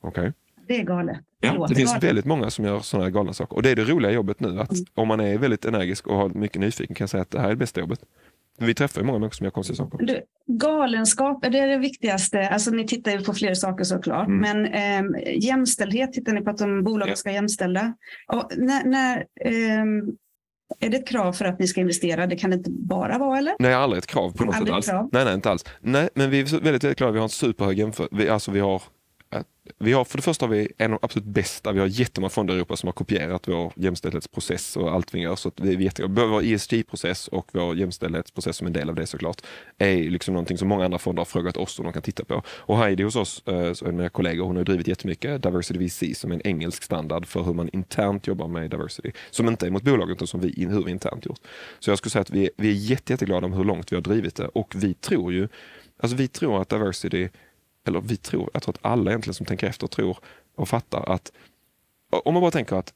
Okej. Det är galet. Ja, låter Det finns galet. väldigt många som gör sådana här galna saker. Och det är det roliga jobbet nu. Att om man är väldigt energisk och har mycket nyfiken kan jag säga att det här är det bästa jobbet. Vi träffar ju många människor som gör konstiga saker. Du, galenskap, är det det viktigaste? Alltså ni tittar ju på fler saker såklart, Mm. men ehm, jämställdhet tittar ni på att de bolagen Ja. ska jämställa. Och när, när, ehm, är det ett krav för att ni ska investera? Det kan det inte bara vara eller? Nej, aldrig ett krav på något sätt Aldrig alls. krav. Nej, nej, inte alls. Nej, men vi är väldigt, väldigt glada. Vi har en superhög jämför... Vi, alltså vi har vi har, för det första har vi en av de absolut bästa, vi har jättemånga fonder i Europa som har kopierat vår jämställdhetsprocess och allt vi gör. Så att vi är både vår ESG-process och vår jämställdhetsprocess som en del av det såklart, är liksom någonting som många andra fonder har frågat oss om de kan titta på. Och Heidi hos oss, eh, en av mina kollegor, hon har drivit jättemycket Diversity VC som en engelsk standard för hur man internt jobbar med diversity. Som inte är mot bolaget utan som vi, hur vi internt gjort. Så jag skulle säga att vi, vi är jätte, jätteglada om hur långt vi har drivit det och vi tror ju, alltså vi tror att diversity eller vi tror, jag tror att alla egentligen som tänker efter tror och fattar att om man bara tänker att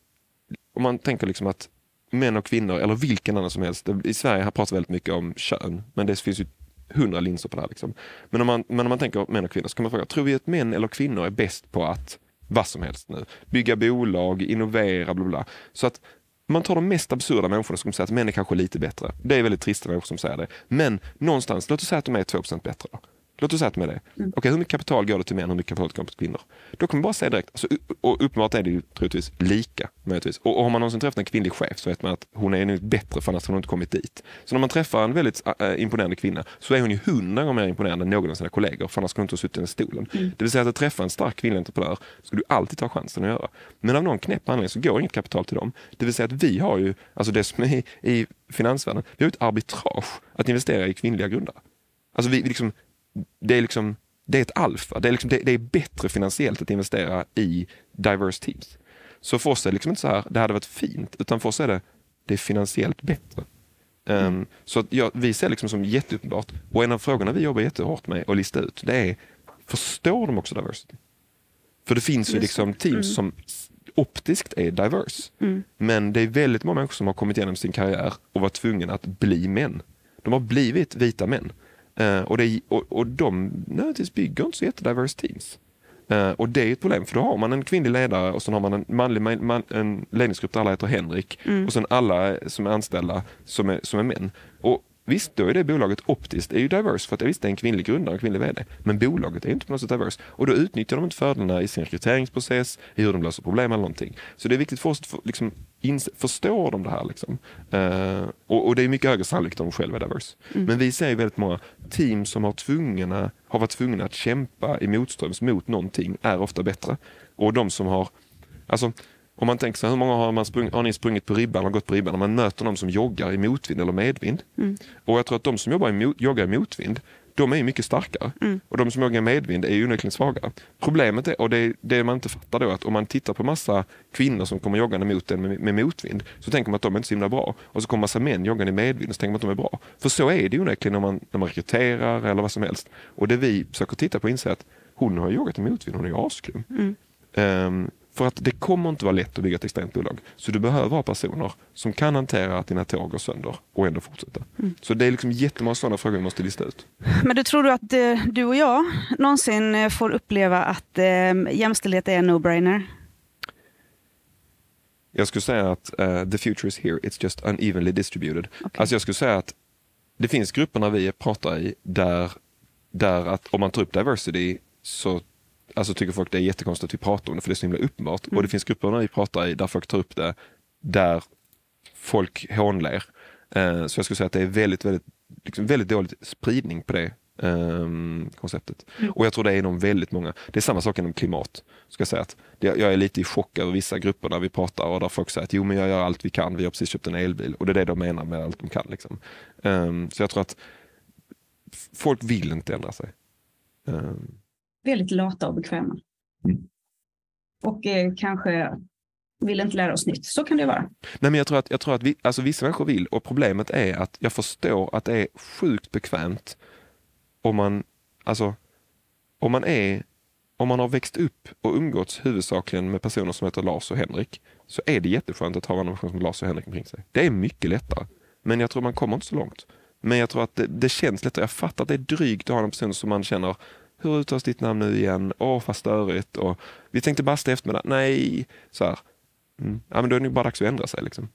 om man tänker liksom att män och kvinnor eller vilken annan som helst. I Sverige här pratar vi väldigt mycket om kön, men det finns ju hundra linser på det här. Liksom. Men, om man, men om man tänker män och kvinnor så kan man fråga, tror vi att män eller kvinnor är bäst på att vad som helst nu? Bygga bolag, innovera, bla bla. Så att man tar de mest absurda människorna som säger att män är kanske lite bättre. Det är väldigt trista människor som säger det. Men någonstans, låt oss säga att de är 2% bättre. Då. Låt oss säga att är det. Mm. Okej, hur mycket kapital går det till män, hur mycket kapital går det till kvinnor? Då kan man bara säga direkt, alltså, och uppenbart är det ju troligtvis lika. Möjligtvis. Och, och har man någonsin träffat en kvinnlig chef så vet man att hon är nog bättre för annars hade hon inte kommit dit. Så när man träffar en väldigt äh, imponerande kvinna så är hon ju hundra gånger mer imponerande än någon av sina kollegor för annars skulle hon inte ha suttit i den stolen. Mm. Det vill säga att, att träffa en stark kvinnlig entreprenör ska du alltid ta chansen att göra. Men av någon knäpp anledning så går inget kapital till dem. Det vill säga att vi har ju, alltså det som är i finansvärlden, vi har ett arbitrage att investera i kvinnliga grundare. Alltså vi, vi liksom, det är liksom det är ett alfa. Det är, liksom, det, det, är bättre finansiellt att investera i diverse teams. Så för oss är det liksom inte så här, det hade varit fint, utan för oss är det, det är finansiellt bättre. Um, så att ja, vi ser liksom som jätteuppenbart. Och en av frågorna vi jobbar jättehårt med att lista ut, det är, förstår de också diversity? För det finns ju liksom teams mm. som optiskt är diverse. Mm. Men det är väldigt många människor som har kommit igenom sin karriär och varit tvungna att bli män. De har blivit vita män. Uh, och, det, och, och de nödvändigtvis bygger inte så jättediverse teams. Uh, och det är ett problem, för då har man en kvinnlig ledare och så har man en manlig man, en ledningsgrupp där alla heter Henrik mm. och sen alla som är anställda som är, som är män. Och Visst, då är det bolaget optiskt är ju diverse för att visst, det är en kvinnlig grundare och kvinnlig VD. Men bolaget är inte på något sätt diverse. Och då utnyttjar de inte fördelarna i sin rekryteringsprocess, i hur de löser problem eller någonting. Så det är viktigt för oss att liksom, förstår de det här. Liksom. Uh, och, och, det är mycket högre sannolikhet om de själva är diverse. Mm. Men vi ser ju väldigt många team som har, tvungna, har varit tvungna att kämpa i motströms mot någonting är ofta bättre. Och de som har, alltså om man tänker så hur många har, man sprung, har ni sprungit på ribban och gått på ribban? Om man möter någon som joggar i motvind eller medvind. Mm. Och jag tror att de som jobbar i mot, joggar i motvind, de är mycket starkare. Mm. Och de som joggar i medvind är ju onekligen svagare. Problemet är, och det, det man inte fattar då, att om man tittar på massa kvinnor som kommer joggande mot en med, med motvind, så tänker man att de är inte så himla bra. Och så kommer massa män joggande i medvind och så tänker man att de är bra. För så är det ju onekligen när man, när man rekryterar eller vad som helst. Och det vi försöker titta på inser att hon har joggat i motvind, hon är ju asgrym. Mm. Um, för att det kommer inte vara lätt att bygga ett externt bolag. Så du behöver ha personer som kan hantera att dina tåg går sönder och ändå fortsätta. Mm. Så det är liksom jättemånga sådana frågor vi måste lista ut. Men du tror du att eh, du och jag någonsin eh, får uppleva att eh, jämställdhet är en no-brainer? Jag skulle säga att uh, the future is here, it's just unevenly distributed. Okay. Alltså jag skulle säga att det finns grupper när vi pratar i där, där att om man tar upp diversity så alltså tycker folk det är jättekonstigt att vi pratar om det för det är så himla uppenbart. Mm. Och det finns grupper när vi pratar i där folk tar upp det där folk hånler. Uh, så jag skulle säga att det är väldigt, väldigt, liksom väldigt dålig spridning på det um, konceptet. Mm. Och jag tror det är inom väldigt många. Det är samma sak inom klimat. Ska jag, säga att jag är lite i chock över vissa grupper när vi pratar och där folk säger att jo men jag gör allt vi kan, vi har precis köpt en elbil. Och det är det de menar med allt de kan. Liksom. Um, så jag tror att folk vill inte ändra sig. Um, väldigt lata och bekväma. Mm. Och eh, kanske vill inte lära oss nytt. Så kan det vara. Nej, men jag tror att, jag tror att vi, alltså vissa människor vill och problemet är att jag förstår att det är sjukt bekvämt om man, alltså, om man är om man har växt upp och umgåtts huvudsakligen med personer som heter Lars och Henrik så är det jätteskönt att ha en person som Lars och Henrik omkring sig. Det är mycket lättare. Men jag tror man kommer inte så långt. Men jag tror att det, det känns lättare. Jag fattar att det är drygt att ha en person som man känner hur uttalas ditt namn nu igen? Åh, vad störigt. Och, vi tänkte basta eftermiddag. Nej, så här. Mm. Ja, men då är det bara dags att ändra sig. Liksom.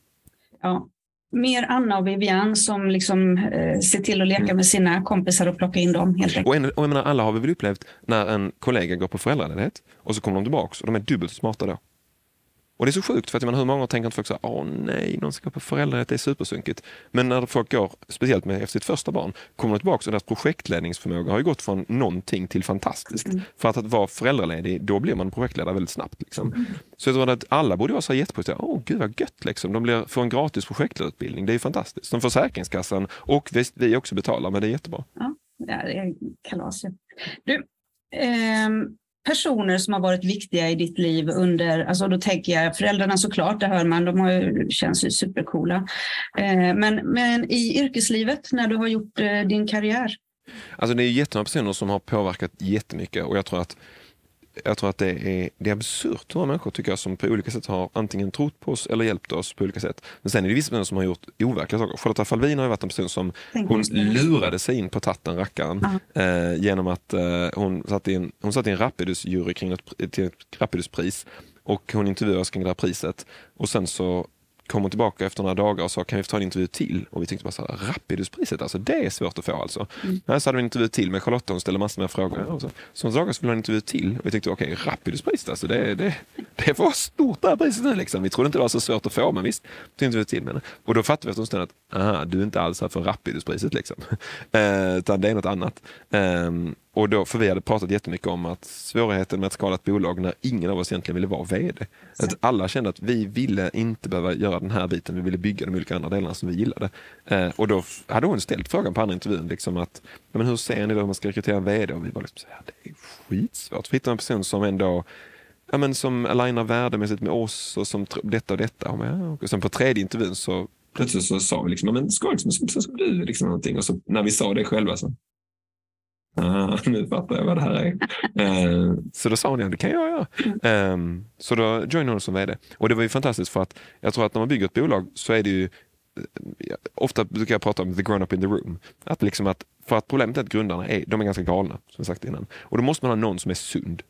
Ja. Mer Anna och Vivian som liksom, eh, ser till att leka mm. med sina kompisar och plocka in dem. Helt och, en, och jag menar, alla har vi väl upplevt när en kollega går på föräldraledighet och så kommer de tillbaka och de är dubbelt smarta då. Och det är så sjukt för att man hur många tänker inte folk så åh nej, någon ska på föräldrarätt, det är supersunkigt. Men när folk går, speciellt med efter sitt första barn, kommer de tillbaka och deras projektledningsförmåga har ju gått från någonting till fantastiskt. Mm. För att, att vara föräldraledig, då blir man projektledare väldigt snabbt. Liksom. Mm. Så jag tror att alla borde vara så jättepositiva, åh gud vad gött liksom. De blir, får en gratis projektledarutbildning, det är fantastiskt. Som Försäkringskassan och vi, vi också betalar, men det är jättebra. Ja, det är kalas. Du, ehm personer som har varit viktiga i ditt liv under, alltså då tänker jag föräldrarna såklart, det hör man, de har ju, känns ju supercoola. Eh, men, men i yrkeslivet, när du har gjort eh, din karriär? Alltså det är jättemånga personer som har påverkat jättemycket och jag tror att jag tror att det är, det är absurt hur många människor tycker jag som på olika sätt har antingen trott på oss eller hjälpt oss på olika sätt. Men sen är det vissa personer som har gjort overkliga saker. Charlotta Falvin har varit en person som hon lurade sig in på tatten, rackaren, eh, genom att eh, hon satt i en, hon satt i en Rapidus-jury kring ett, till ett Rapiduspris och hon intervjuades kring det här priset och sen så kom hon tillbaka efter några dagar och sa kan vi få ta en intervju till? Och vi tänkte bara så här, Rapiduspriset, alltså det är svårt att få alltså. Mm. Så hade vi en intervju till med Charlotta, hon ställde massor med frågor. Och så, så dagar så ville ha en intervju till och vi tänkte okej, okay, Rapiduspriset, alltså det, det, det var stort det här priset nu liksom. Vi trodde inte det var så svårt att få, men visst, så intervju till med henne. Och då fattade vi efter en stund att, aha, du är inte alls här för Rapiduspriset liksom. eh, utan det är något annat. Um, och då, för vi hade pratat jättemycket om att svårigheten med att skala ett bolag när ingen av oss egentligen ville vara VD. Att alla kände att vi ville inte behöva göra den här biten, vi ville bygga de olika andra delarna som vi gillade. Eh, och då hade hon ställt frågan på andra intervjun, liksom att, men hur ser ni då hur man ska rekrytera en VD? Och vi var liksom så här, det är skitsvårt. För hitta en person som ändå ja, men som alignar värdemässigt med oss och som detta och detta. Och sen på tredje intervjun så plötsligt så sa vi liksom, men ska liksom som, som du liksom någonting? Och så när vi sa det själva så Ah, nu fattar jag vad det här är. Uh, så då sa hon, ja det kan jag göra. Um, så då joinade hon som VD. Och det var ju fantastiskt för att jag tror att när man bygger ett bolag så är det ju eh, Ofta brukar jag prata om the grown up in the room. Att liksom att, för att problemet är att grundarna är, de är ganska galna, som jag sagt innan. Och då måste man ha någon som är sund.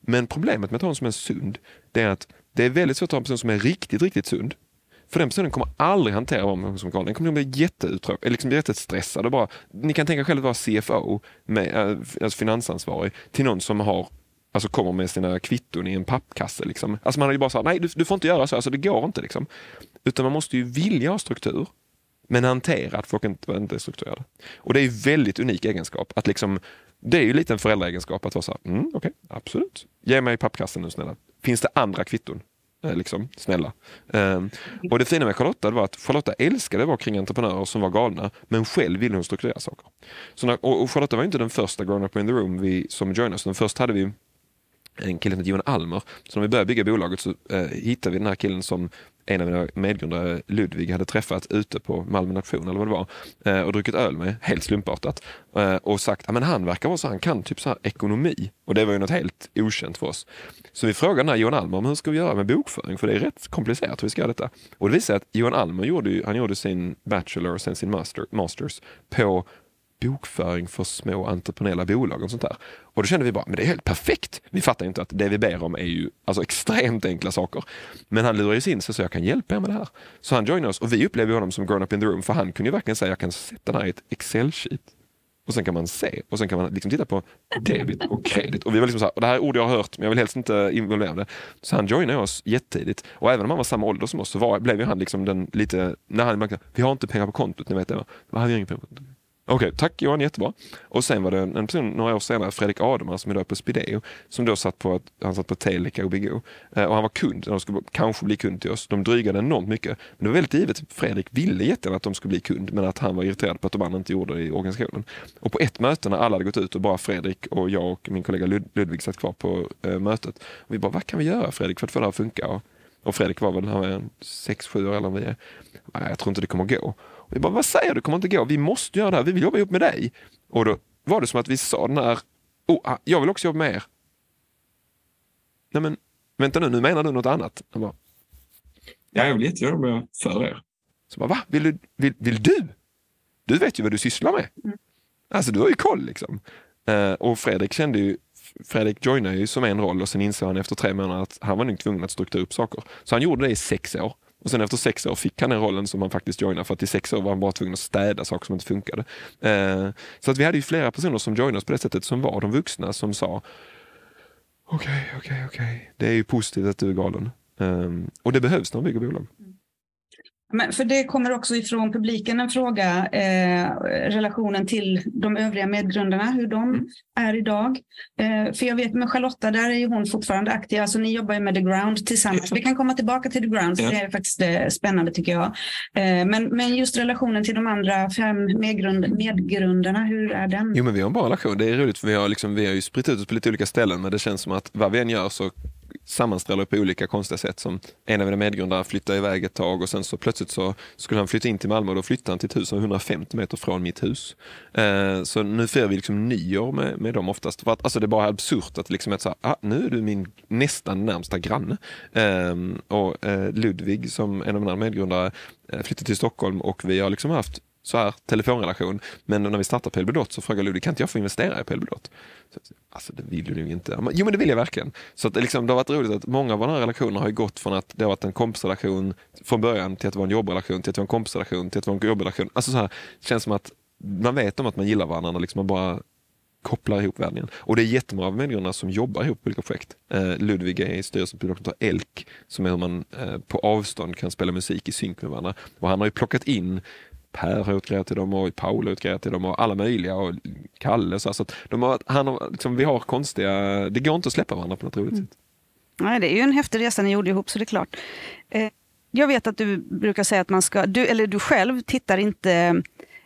Men problemet med att ha någon som är sund, det är att det är väldigt svårt att ha en person som är riktigt, riktigt sund. För den personen kommer aldrig hantera vad man som Den kommer bli jätteuttråkad, liksom jättestressad. Och bara, ni kan tänka själva att vara CFO, med, äh, alltså finansansvarig, till någon som har Alltså kommer med sina kvitton i en pappkasse. Liksom. Alltså man har ju bara sagt, nej du, du, får inte göra så, alltså det går inte. Liksom. Utan man måste ju vilja ha struktur, men hantera att folk inte, inte är strukturerade. Och det är ju väldigt unik egenskap. Att liksom, det är ju lite en föräldraegenskap att vara så här, mm, okej, okay, absolut. Ge mig pappkassen nu snälla. Finns det andra kvitton? Eh, liksom, snälla. Um, och det fina med Charlotta var att Charlotta älskade att vara kring entreprenörer som var galna, men själv ville hon strukturera saker. Så när, och, Charlotta var inte den första grown up in the room vi, som joinade oss. Den hade vi en kille som heter Johan Almer. Så när vi började bygga bolaget så eh, hittade vi den här killen som en av mina medgrundare, Ludvig, hade träffat ute på Malmö nation eller vad det var eh, och druckit öl med, helt slumpartat. Eh, och sagt att han verkar vara så, han kan typ så här ekonomi. Och det var ju något helt okänt för oss. Så vi frågade den här Johan Almer om hur ska vi göra med bokföring, för det är rätt komplicerat hur vi ska göra detta. Och det visade sig att Johan Almer gjorde, han gjorde sin Bachelor och sen sin master, Masters på bokföring för små entreprenöriella bolag och sånt där. Och då kände vi bara, men det är helt perfekt. Vi fattar inte att det vi ber om är ju alltså extremt enkla saker. Men han lurar ju in sig så jag kan hjälpa er med det här. Så han joinade oss och vi upplevde honom som grown up in the room för han kunde ju verkligen säga, jag kan sätta den här i ett Excel-sheet. Och sen kan man se och sen kan man liksom titta på debit och kredit. Och vi var liksom så här, och det här är ord jag har hört men jag vill helst inte involvera det. Så han joinade oss jättetidigt. Och även om han var samma ålder som oss så var, blev ju han liksom den lite, när han märkte, vi har inte pengar på kontot, ni vet det va? Vi har inga pengar på kontot. Okej, okay, tack Johan, jättebra. Och sen var det en person några år senare, Fredrik Ademar som idag är på Spideo, som då satt på, han satt på Telica och Bigo. Eh, och han var kund, de skulle kanske bli kund till oss. De drygade enormt mycket. Men det var väldigt givet, Fredrik ville jättegärna att de skulle bli kund, men att han var irriterad på att de andra inte gjorde det i organisationen. Och på ett möte när alla hade gått ut och bara Fredrik och jag och min kollega Lud Ludvig satt kvar på eh, mötet. Och vi bara, vad kan vi göra Fredrik för att få det här att funka? Och, och Fredrik var väl, han var 6-7 år eller vad vi är. Nej, jag tror inte det kommer att gå. Vi bara, vad säger du, det kommer inte gå. Vi måste göra det här, vi vill jobba ihop med dig. Och då var det som att vi sa den här, oh, jag vill också jobba med er. Nej men, vänta nu, nu menar du något annat. Han bara, ja, jag vill jättegärna jobba för er. Så bara, va? Vill du? Vill, vill du? Du vet ju vad du sysslar med. Mm. Alltså du har ju koll liksom. Uh, och Fredrik kände ju, Fredrik joinade ju som en roll och sen insåg han efter tre månader att han var nog tvungen att strukturera upp saker. Så han gjorde det i sex år. Och sen efter sex år fick han den rollen som han faktiskt joinade för att i sex år var han bara tvungen att städa saker som inte funkade. Eh, så att vi hade ju flera personer som joinade oss på det sättet som var de vuxna som sa okej, okay, okej, okay, okej, okay. det är ju positivt att du är galen. Eh, och det behövs när man bygger bolag. Mm. Men för det kommer också ifrån publiken en fråga, eh, relationen till de övriga medgrundarna, hur de mm. är idag. Eh, för jag vet med Charlotta, där är hon fortfarande aktiv, alltså ni jobbar ju med The Ground tillsammans. Vi kan komma tillbaka till The Ground, för ja. det är faktiskt eh, spännande tycker jag. Eh, men, men just relationen till de andra fem medgrund, medgrundarna, hur är den? Jo men vi har en bra relation, det är roligt för vi har, liksom, vi har ju spritt ut oss på lite olika ställen, men det känns som att vad vi än gör så sammanstrålar på olika konstiga sätt. Som en av mina medgrundare flyttade iväg ett tag och sen så plötsligt så skulle han flytta in till Malmö och då flyttade han till ett hus som var 150 meter från mitt hus. Eh, så nu firar vi liksom nyår med, med dem oftast. För att, alltså det är bara absurt att liksom att så ah, nu är du min nästan närmsta granne. Eh, och eh, Ludvig som en av mina medgrundare eh, flyttade till Stockholm och vi har liksom haft så här telefonrelation. Men när vi startade Pelbudot så frågade Ludvig, kan inte jag få investera i Pelbudot? Alltså det vill du inte. Jo men det vill jag verkligen. Så att, liksom, det har varit roligt att många av våra relationer har gått från att det har varit en kompisrelation från början till att det var en jobbrelation, till att det var en kompisrelation, till att det var en jobbrelation. Alltså så här, det känns som att man vet om att man gillar varandra, liksom man bara kopplar ihop världen. Och det är jättemånga av människorna som jobbar ihop på olika projekt. Eh, Ludvig är i styrelsen på Dr. ELK, som är hur man eh, på avstånd kan spela musik i synk med varandra. Och han har ju plockat in Per har gjort grejer till dem och Paul har gjort grejer till dem och alla möjliga och Kalle. Så, så de har, han har, liksom, vi har konstiga, det går inte att släppa varandra på något roligt mm. sätt. Nej, det är ju en häftig resa ni gjorde ihop så det är klart. Eh, jag vet att du brukar säga att man ska, du, eller du själv tittar inte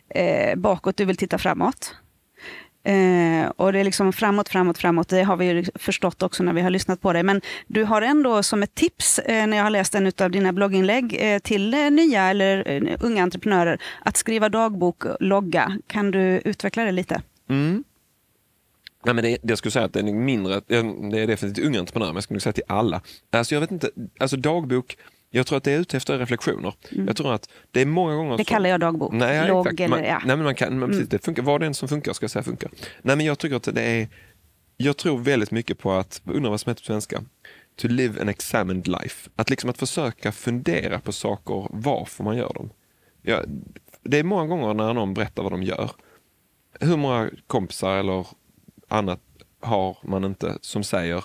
eh, bakåt, du vill titta framåt. Eh, och det är liksom framåt, framåt, framåt. Det har vi ju förstått också när vi har lyssnat på dig. Men du har ändå som ett tips eh, när jag har läst en av dina blogginlägg eh, till eh, nya eller eh, unga entreprenörer att skriva dagbok, logga. Kan du utveckla det lite? Mm. Ja, men det, jag skulle säga att det är mindre, det är definitivt unga entreprenörer, men jag skulle säga till alla. Alltså jag vet inte, alltså dagbok, jag tror att det är ute efter reflektioner. Mm. Jag tror att det är många gånger... Det kallar jag dagbok. Nej, Log exakt. eller, ja. nej, men man kan, men precis, mm. det funkar, vad det än som funkar ska jag säga funkar. Nej, men jag tycker att det är... Jag tror väldigt mycket på att, undrar vad som heter på svenska, to live an examined life. Att liksom att försöka fundera på saker, varför man gör dem. Ja, det är många gånger när någon berättar vad de gör. Hur många kompisar eller annat har man inte som säger,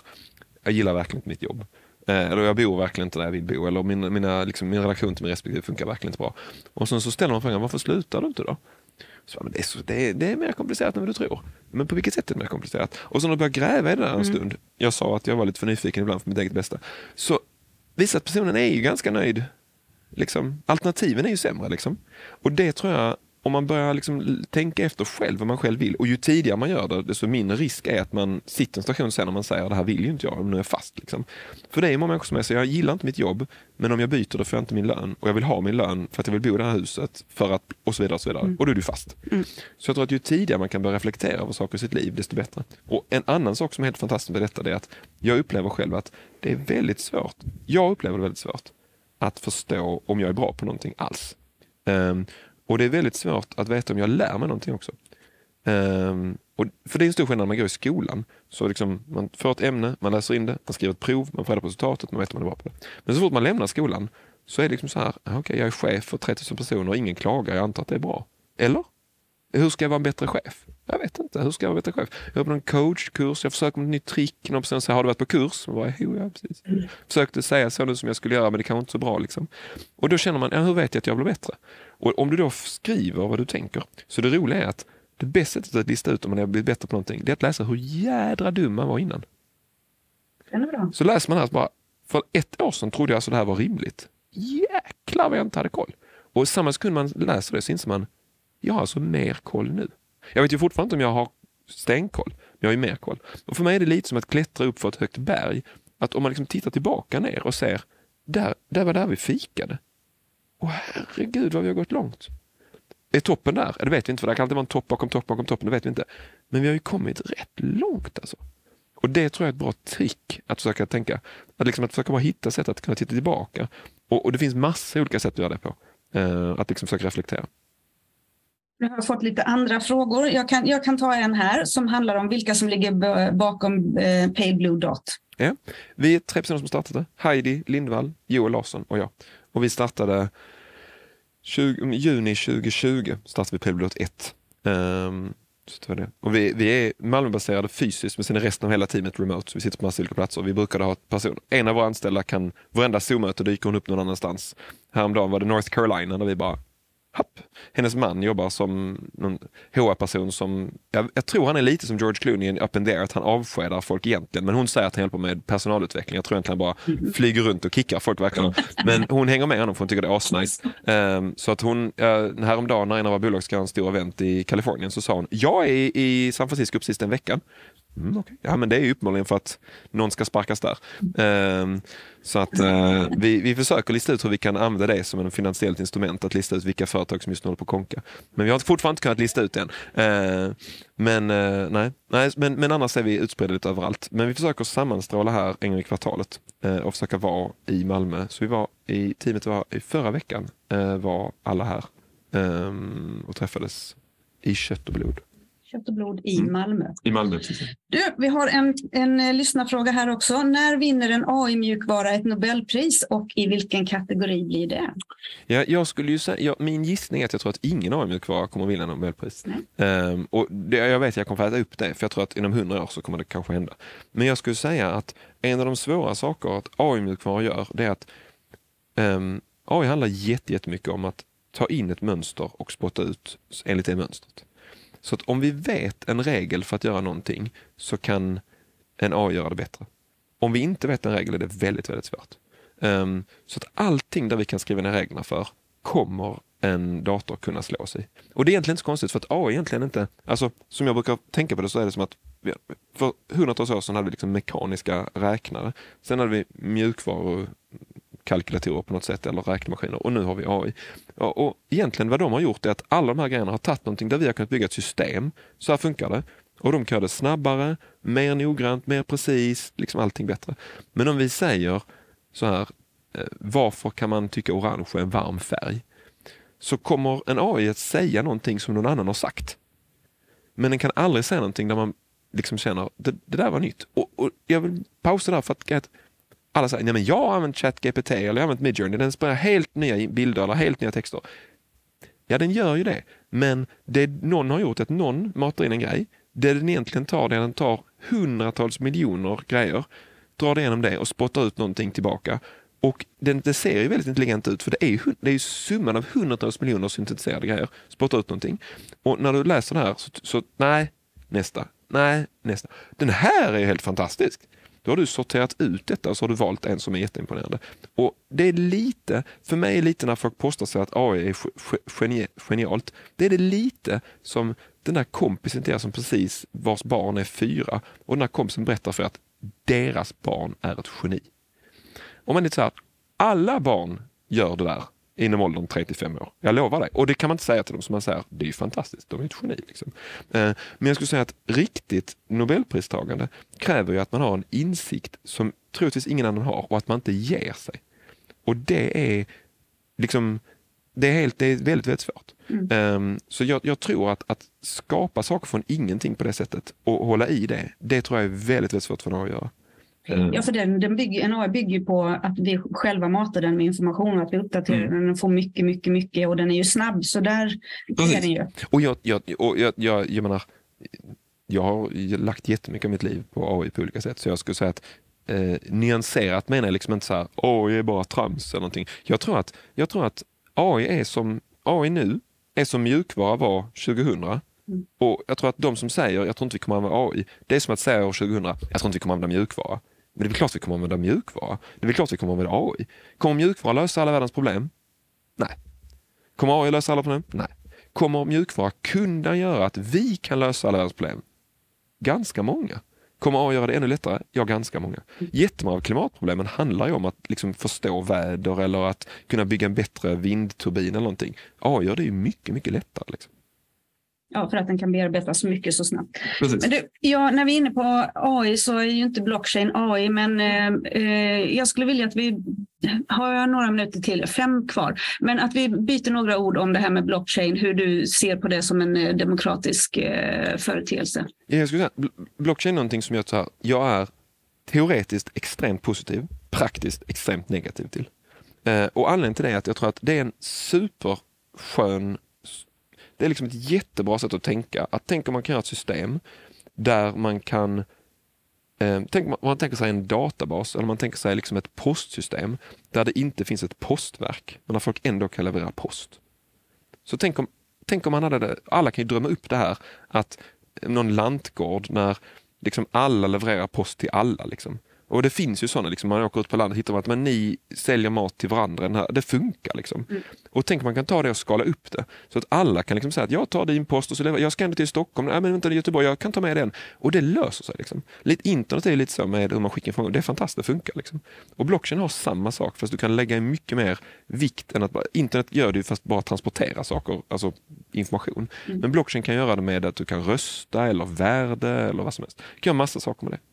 jag gillar verkligen inte mitt jobb. Eh, eller jag bor verkligen inte där jag vill bo. Eller min, mina, liksom, min relation till min respektive funkar verkligen inte bra. Och sen så ställer man frågan, varför slutar du inte då? Så, men det, är så, det, är, det är mer komplicerat än vad du tror. Men på vilket sätt är det mer komplicerat? Och så när du börjar gräva i det där en mm. stund. Jag sa att jag var lite för nyfiken ibland för mitt eget bästa. Så visar att personen är ju ganska nöjd. Liksom, alternativen är ju sämre. Liksom. Och det tror jag om man börjar liksom tänka efter själv vad man själv vill och ju tidigare man gör det, desto mindre risk är att man sitter en station sen när man säger det här vill ju inte jag, nu är jag fast. Liksom. För det är många människor som säger jag gillar inte mitt jobb, men om jag byter då får jag inte min lön och jag vill ha min lön för att jag vill bo i det här huset för att, och så vidare. Och så vidare. Mm. Och då är du fast. Mm. Så jag tror att ju tidigare man kan börja reflektera över saker i sitt liv, desto bättre. Och en annan sak som är helt fantastisk med detta är att jag upplever själv att det är väldigt svårt, jag upplever det väldigt svårt, att förstå om jag är bra på någonting alls. Um, och det är väldigt svårt att veta om jag lär mig någonting också. Um, och för det är en stor skillnad när man går i skolan. Så liksom, man får ett ämne, man läser in det, man skriver ett prov, man får reda på resultatet, man vet om man är bra på det. Men så fort man lämnar skolan så är det liksom så här, ah, okej okay, jag är chef för 3000 personer och ingen klagar, jag antar att det är bra. Eller? Hur ska jag vara en bättre chef? Jag vet inte. Hur ska jag vara en bättre chef? Jag på någon coachkurs, jag försöker med ett nytt trick. Någon person säger, har du varit på kurs? Jag bara, jo, ja, precis. Mm. Försökte säga så nu som jag skulle göra, men det kanske inte så bra. Liksom. Och då känner man, ja, hur vet jag att jag blir bättre? Och om du då skriver vad du tänker, så det roliga är att det bästa sättet att lista ut om man har blivit bättre på någonting, det är att läsa hur jädra dum man var innan. Så läser man här bara, för ett år sedan trodde jag alltså det här var rimligt. Jäklar vad jag inte hade koll. Och samma sekund man läser det så inser man, jag har alltså mer koll nu. Jag vet ju fortfarande inte om jag har stenkoll, men jag har ju mer koll. Och för mig är det lite som att klättra upp för ett högt berg. Att om man liksom tittar tillbaka ner och ser, där, där var där vi fikade. Åh herregud vad vi har gått långt. Är toppen där? Det vet vi inte, för det kan alltid vara en topp bakom topp bakom toppen, det vet vi inte. Men vi har ju kommit rätt långt alltså. Och det tror jag är ett bra trick att försöka tänka. Att, liksom att försöka bara hitta sätt att kunna titta tillbaka. Och, och det finns massor olika sätt att göra det på. Uh, att liksom försöka reflektera. Nu har jag fått lite andra frågor. Jag kan, jag kan ta en här som handlar om vilka som ligger bakom eh, Pale Blue Dot. Ja. Vi är tre personer som startade. Heidi Lindvall, Joel Larsson och jag. Och vi startade 20, mm, juni 2020 startade vi Pale Blue Dot 1. Um, ehm, Så det. Och vi, vi är Malmöbaserade fysiskt men sen är resten av hela teamet remote. Så vi sitter på massa olika platser. Vi brukade ha person. En av våra anställda kan, varenda Zoom-möte dyker hon upp någon annanstans. Häromdagen var det North Carolina där vi bara Hopp. Hennes man jobbar som någon HR-person som, jag, jag, tror han är lite som George Clooney i Up in the Air, att han avskedar folk egentligen. Men hon säger att han hjälper med personalutveckling. Jag tror egentligen han bara mm. flyger runt och kickar folk verkligen. Men hon hänger med honom för hon tycker det är asnice. Um, så att hon, uh, häromdagen när en av våra bolag ska ha en stor event i Kalifornien så sa hon, jag är i San Francisco precis den veckan. Mm, okay. Ja men det är ju uppenbarligen för att någon ska sparkas där. Um, så att uh, vi, vi försöker lista ut hur vi kan använda det som ett finansiellt instrument, att lista ut vilka företag som just nu håller på att konka. Men vi har fortfarande inte kunnat lista ut det än. Uh, men, uh, nej, nej men, men annars är vi utspridda lite överallt. Men vi försöker sammanstråla här en gång i kvartalet eh, och försöka vara i Malmö. Så vi var i teamet var i förra veckan var alla här um, och träffades i kött och blod kött och blod i mm. Malmö. I Malmö, precis. Du, vi har en, en eh, lyssnarfråga här också. När vinner en AI-mjukvara ett Nobelpris och i vilken kategori blir det? Ja, jag skulle ju säga, ja, min gissning är att jag tror att ingen AI-mjukvara kommer att vinna Nobelpris. Um, och det, jag vet att jag kommer att äta upp det, för jag tror att inom hundra år så kommer det kanske hända. Men jag skulle säga att en av de svåra saker att AI-mjukvara gör, det är att um, ehm, AI handlar jättemycket om att ta in ett mönster och spotta ut enligt det mönstret. Så att om vi vet en regel för att göra någonting så kan en AI göra det bättre. Om vi inte vet en regel är det väldigt, väldigt svårt. Um, så att allting där vi kan skriva ner reglerna för kommer en dator kunna slå sig. Och det är egentligen inte så konstigt för att AI egentligen inte, alltså som jag brukar tänka på det så är det som att för hundratals år sedan hade vi liksom mekaniska räknare. Sen hade vi mjukvaror kalkylatorer på något sätt eller räknemaskiner och nu har vi AI. Och, och egentligen vad de har gjort är att alla de här grejerna har tagit någonting där vi har kunnat bygga ett system. Så här funkar det. Och de kan göra det snabbare, mer noggrant, mer precis, liksom allting bättre. Men om vi säger så här, eh, varför kan man tycka orange är en varm färg? Så kommer en AI att säga någonting som någon annan har sagt. Men den kan aldrig säga någonting där man liksom känner, det, det där var nytt. Och, och jag vill pausa där för att alla säger, nej men jag har använt ChatGPT eller jag har använt Midjourney, den sprider helt nya bilder eller helt nya texter. Ja, den gör ju det. Men det någon har gjort är att någon matar in en grej. Det den egentligen tar, det är att den tar hundratals miljoner grejer, drar igenom det och spottar ut någonting tillbaka. Och den, det ser ju väldigt intelligent ut för det är ju, det är ju summan av hundratals miljoner syntetiserade grejer. Spottar ut någonting. Och när du läser det här så, så nej, nästa, nej, nästa. Den här är ju helt fantastisk. Då har du sorterat ut detta och så har du valt en som är jätteimponerande. Och det är lite, för mig är lite när folk påstår sig att AI är genialt, det är det lite som den där kompisen till er som precis vars barn är fyra och den där kompisen berättar för er att deras barn är ett geni. Om man är så här, alla barn gör det där inom åldern 35 år. Jag lovar dig. Och det kan man inte säga till dem som man säger, det är fantastiskt, de är ett geni. Liksom. Eh, men jag skulle säga att riktigt nobelpristagande kräver ju att man har en insikt som troligtvis ingen annan har och att man inte ger sig. Och det är liksom det är, helt, det är väldigt, väldigt svårt. Mm. Um, så jag, jag, tror att, att skapa saker från ingenting på det sättet och hålla i det, det tror jag är väldigt, väldigt svårt för någon att göra. Mm. Ja, för den, den bygger, en AI bygger på att vi själva matar den med information och att vi uppdaterar mm. den och får mycket, mycket, mycket och den är ju snabb så där Precis. är den ju. Och jag, jag, och jag, jag, jag menar, jag har lagt jättemycket av mitt liv på AI på olika sätt så jag skulle säga att eh, nyanserat menar jag liksom inte så här, AI är bara trams eller någonting. Jag tror att, jag tror att AI är som, AI nu är som mjukvara var 2000 Mm. Och jag tror att de som säger, jag tror inte vi kommer använda AI, det är som att säga år 2000, jag tror inte vi kommer använda mjukvara. Men det är väl klart vi kommer använda mjukvara. Det är väl klart vi kommer använda AI. Kommer mjukvara lösa alla världens problem? Nej. Kommer AI lösa alla problem? Nej. Kommer mjukvara kunna göra att vi kan lösa alla världens problem? Ganska många. Kommer AI göra det ännu lättare? Ja, ganska många. Jättemånga av klimatproblemen handlar ju om att liksom förstå väder eller att kunna bygga en bättre vindturbin eller någonting. AI gör det ju mycket, mycket lättare. Liksom. Ja, för att den kan bearbeta så mycket så snabbt. Men du, ja, när vi är inne på AI så är ju inte blockchain AI, men eh, eh, jag skulle vilja att vi har jag några minuter till, fem kvar, men att vi byter några ord om det här med blockchain, hur du ser på det som en eh, demokratisk eh, företeelse. Jag skulle säga, blockchain är någonting som jag, tar, jag är teoretiskt extremt positiv, praktiskt extremt negativ till. Eh, och anledningen till det är att jag tror att det är en superskön det är liksom ett jättebra sätt att tänka. Att tänka om man kan göra ett system där man kan eh, tänk om man tänker sig en databas eller man tänker sig liksom ett postsystem där det inte finns ett postverk men där folk ändå kan leverera post. Så tänk om, tänk om man hade det, alla kan ju drömma upp det här att någon lantgård när liksom alla levererar post till alla. Liksom. Och det finns ju sådana, liksom, man åker ut på landet hittar man att men ni säljer mat till varandra. Den här, det funkar. Liksom. Mm. Och tänk man kan ta det och skala upp det. Så att alla kan liksom säga att jag tar din post och så lever, jag ska ändå till Stockholm, nej men vänta Göteborg, jag kan ta med den. Och det löser sig. Liksom. Lite, internet är lite så med hur man skickar information, det är fantastiskt, det funkar. Liksom. Och blockchain har samma sak fast du kan lägga in mycket mer vikt än att internet gör det ju fast bara transportera saker, alltså information. Mm. Men blockchain kan göra det med att du kan rösta eller värde eller vad som helst. Du kan göra massa saker med det.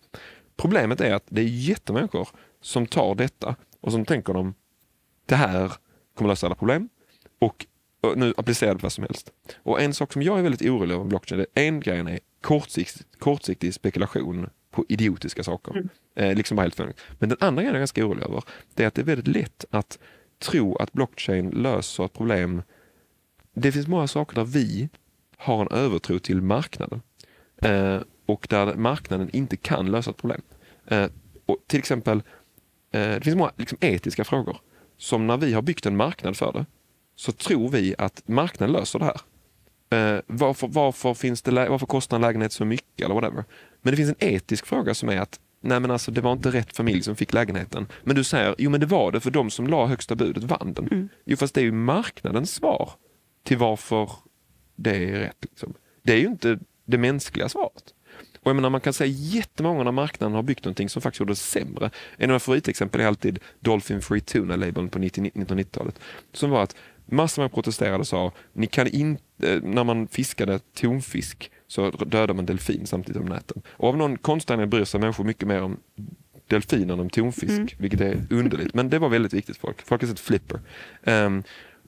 Problemet är att det är jättemänniskor som tar detta och som tänker de det här kommer lösa alla problem och, och nu applicerar det vad som helst. Och en sak som jag är väldigt orolig över med blockchain, det är en grej är kortsiktig, kortsiktig spekulation på idiotiska saker. Mm. Eh, liksom helt för. Men den andra grejen jag är ganska orolig över, det är att det är väldigt lätt att tro att blockchain löser ett problem. Det finns många saker där vi har en övertro till marknaden. Eh, och där marknaden inte kan lösa ett problem. Eh, och till exempel, eh, det finns många liksom, etiska frågor. Som när vi har byggt en marknad för det, så tror vi att marknaden löser det här. Eh, varför, varför, finns det, varför kostar en lägenhet så mycket eller whatever? Men det finns en etisk fråga som är att nej men alltså det var inte rätt familj som fick lägenheten. Men du säger, jo men det var det för de som la högsta budet vann den. Mm. Jo fast det är ju marknadens svar till varför det är rätt. Liksom. Det är ju inte det mänskliga svaret. Och jag menar, man kan säga jättemånga när marknaden har byggt någonting som faktiskt gjorde det sämre. En av mina favoritexempel är alltid Dolphin Free Tuna-labeln på 1990-talet. Som var att massor med protesterade och sa, ni kan inte, eh, när man fiskade tonfisk så dödar man delfin samtidigt om näten. Och av någon konstig anledning bryr sig människor mycket mer om delfiner än om tonfisk, mm. vilket är underligt. Men det var väldigt viktigt för folk. Folk har sett Flipper. Um,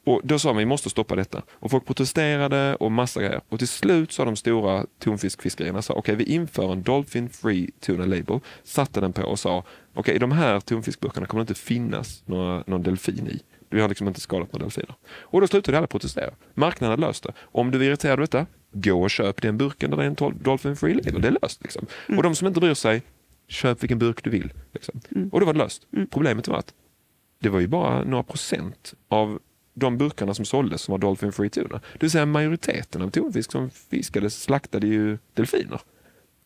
och Då sa man vi måste stoppa detta. Och folk protesterade och massa grejer. Och till slut sa de stora tonfiskfiskerierna okej okay, vi inför en Dolphin Free Tuna Label, satte den på och sa okej okay, i de här tonfiskburkarna kommer det inte finnas några, någon delfin i. Vi har liksom inte skadat några delfiner. Och då slutade alla protestera. Marknaden löste det. Om du är irriterad av detta, gå och köp den burken där det är en Dolphin Free Label. Det är löst. Liksom. Mm. Och de som inte bryr sig, köp vilken burk du vill. Liksom. Mm. Och då var det löst. Mm. Problemet var att det var ju bara några procent av de burkarna som såldes som var Dolphin Free Tuna. Det vill säga majoriteten av tonfisk som fiskades slaktade ju delfiner.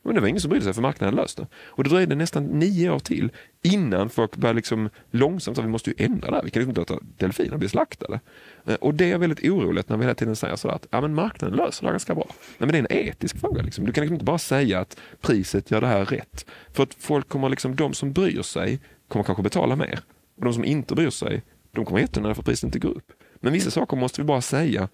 Men det var ingen som brydde sig för marknaden löste det. Och det dröjde nästan nio år till innan folk började liksom långsamt säga vi måste ju ändra det här. Vi kan liksom inte låta delfiner bli slaktade. Eh, och det är väldigt oroligt när vi hela tiden säger sådär att ja, men marknaden löser det här ganska bra. Nej, men det är en etisk fråga. Liksom. Du kan liksom inte bara säga att priset gör det här rätt. För att folk kommer liksom, de som bryr sig kommer kanske betala mer. Och de som inte bryr sig, de kommer jättenära för att priset inte går upp. Men vissa saker måste vi bara säga.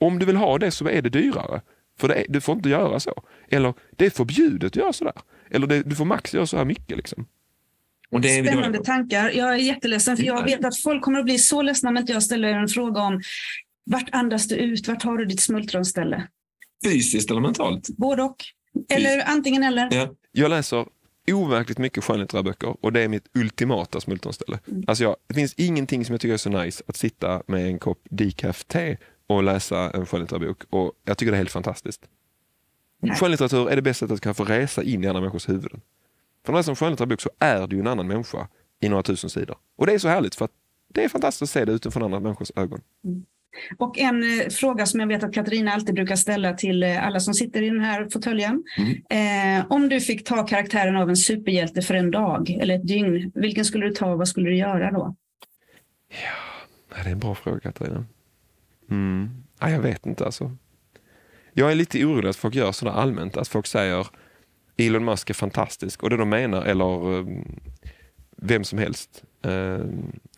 Om du vill ha det så är det dyrare. För det är, du får inte göra så. Eller det är förbjudet att göra sådär. Eller det, du får max göra så här mycket. Liksom. Och det är Spännande tankar. Jag är jätteledsen för jag vet att folk kommer att bli så ledsna om inte jag ställer en fråga om vart andas du ut? Vart har du ditt smultronställe? Fysiskt eller mentalt? Både och. Eller Fys antingen eller. Ja. Jag läser overkligt mycket skönlitterära böcker och det är mitt ultimata smultronställe. Mm. Alltså jag, det finns ingenting som jag tycker är så nice att sitta med en kopp decaf te och läsa en skönlitterär bok och jag tycker det är helt fantastiskt. Nej. Skönlitteratur är det bästa sättet att kunna få resa in i andra människors huvuden. För när man läser en skönlitterär bok så är du en annan människa i några tusen sidor. Och det är så härligt för att det är fantastiskt att se det utifrån andra människors ögon. Mm. Och en eh, fråga som jag vet att Katarina alltid brukar ställa till eh, alla som sitter i den här fåtöljen. Mm. Eh, om du fick ta karaktären av en superhjälte för en dag eller ett dygn, vilken skulle du ta och vad skulle du göra då? Ja, det är en bra fråga Katarina. Mm. Ja, jag vet inte alltså. Jag är lite orolig att folk gör sådär allmänt, att folk säger Elon Musk är fantastisk och det de menar, eller eh, vem som helst, Uh,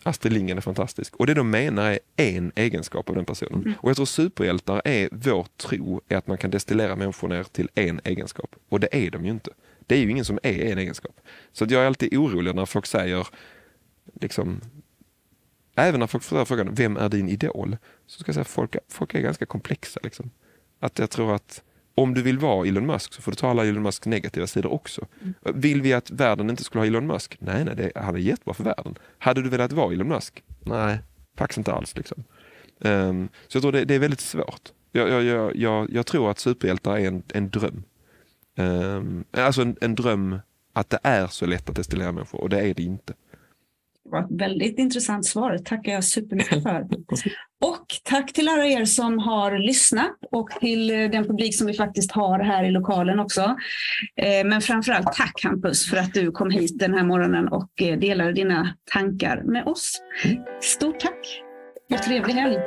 Astrid Lindgren är fantastisk. Och det de menar är en egenskap av den personen. Mm. Och jag tror superhjältar är vår tro är att man kan destillera människor ner till en egenskap. Och det är de ju inte. Det är ju ingen som är en egenskap. Så jag är alltid orolig när folk säger, liksom, även när folk får frågan, vem är din idol? Så ska jag säga att folk, folk är ganska komplexa. Liksom. Att jag tror att om du vill vara Elon Musk så får du ta alla Elon Musks negativa sidor också. Mm. Vill vi att världen inte skulle ha Elon Musk? Nej, nej, det hade jättebra för världen. Hade du velat vara Elon Musk? Nej, faktiskt inte alls. Liksom. Um, så jag tror det, det, är väldigt svårt. Jag, jag, jag, jag, jag tror att superhjältar är en, en dröm. Um, alltså en, en dröm att det är så lätt att destillera människor och det är det inte. Det var ett väldigt intressant svar. Tackar jag supermycket för. Och tack till alla er som har lyssnat och till den publik som vi faktiskt har här i lokalen också. Eh, men framförallt tack Hampus för att du kom hit den här morgonen och eh, delade dina tankar med oss. Stort tack och trevlig helg.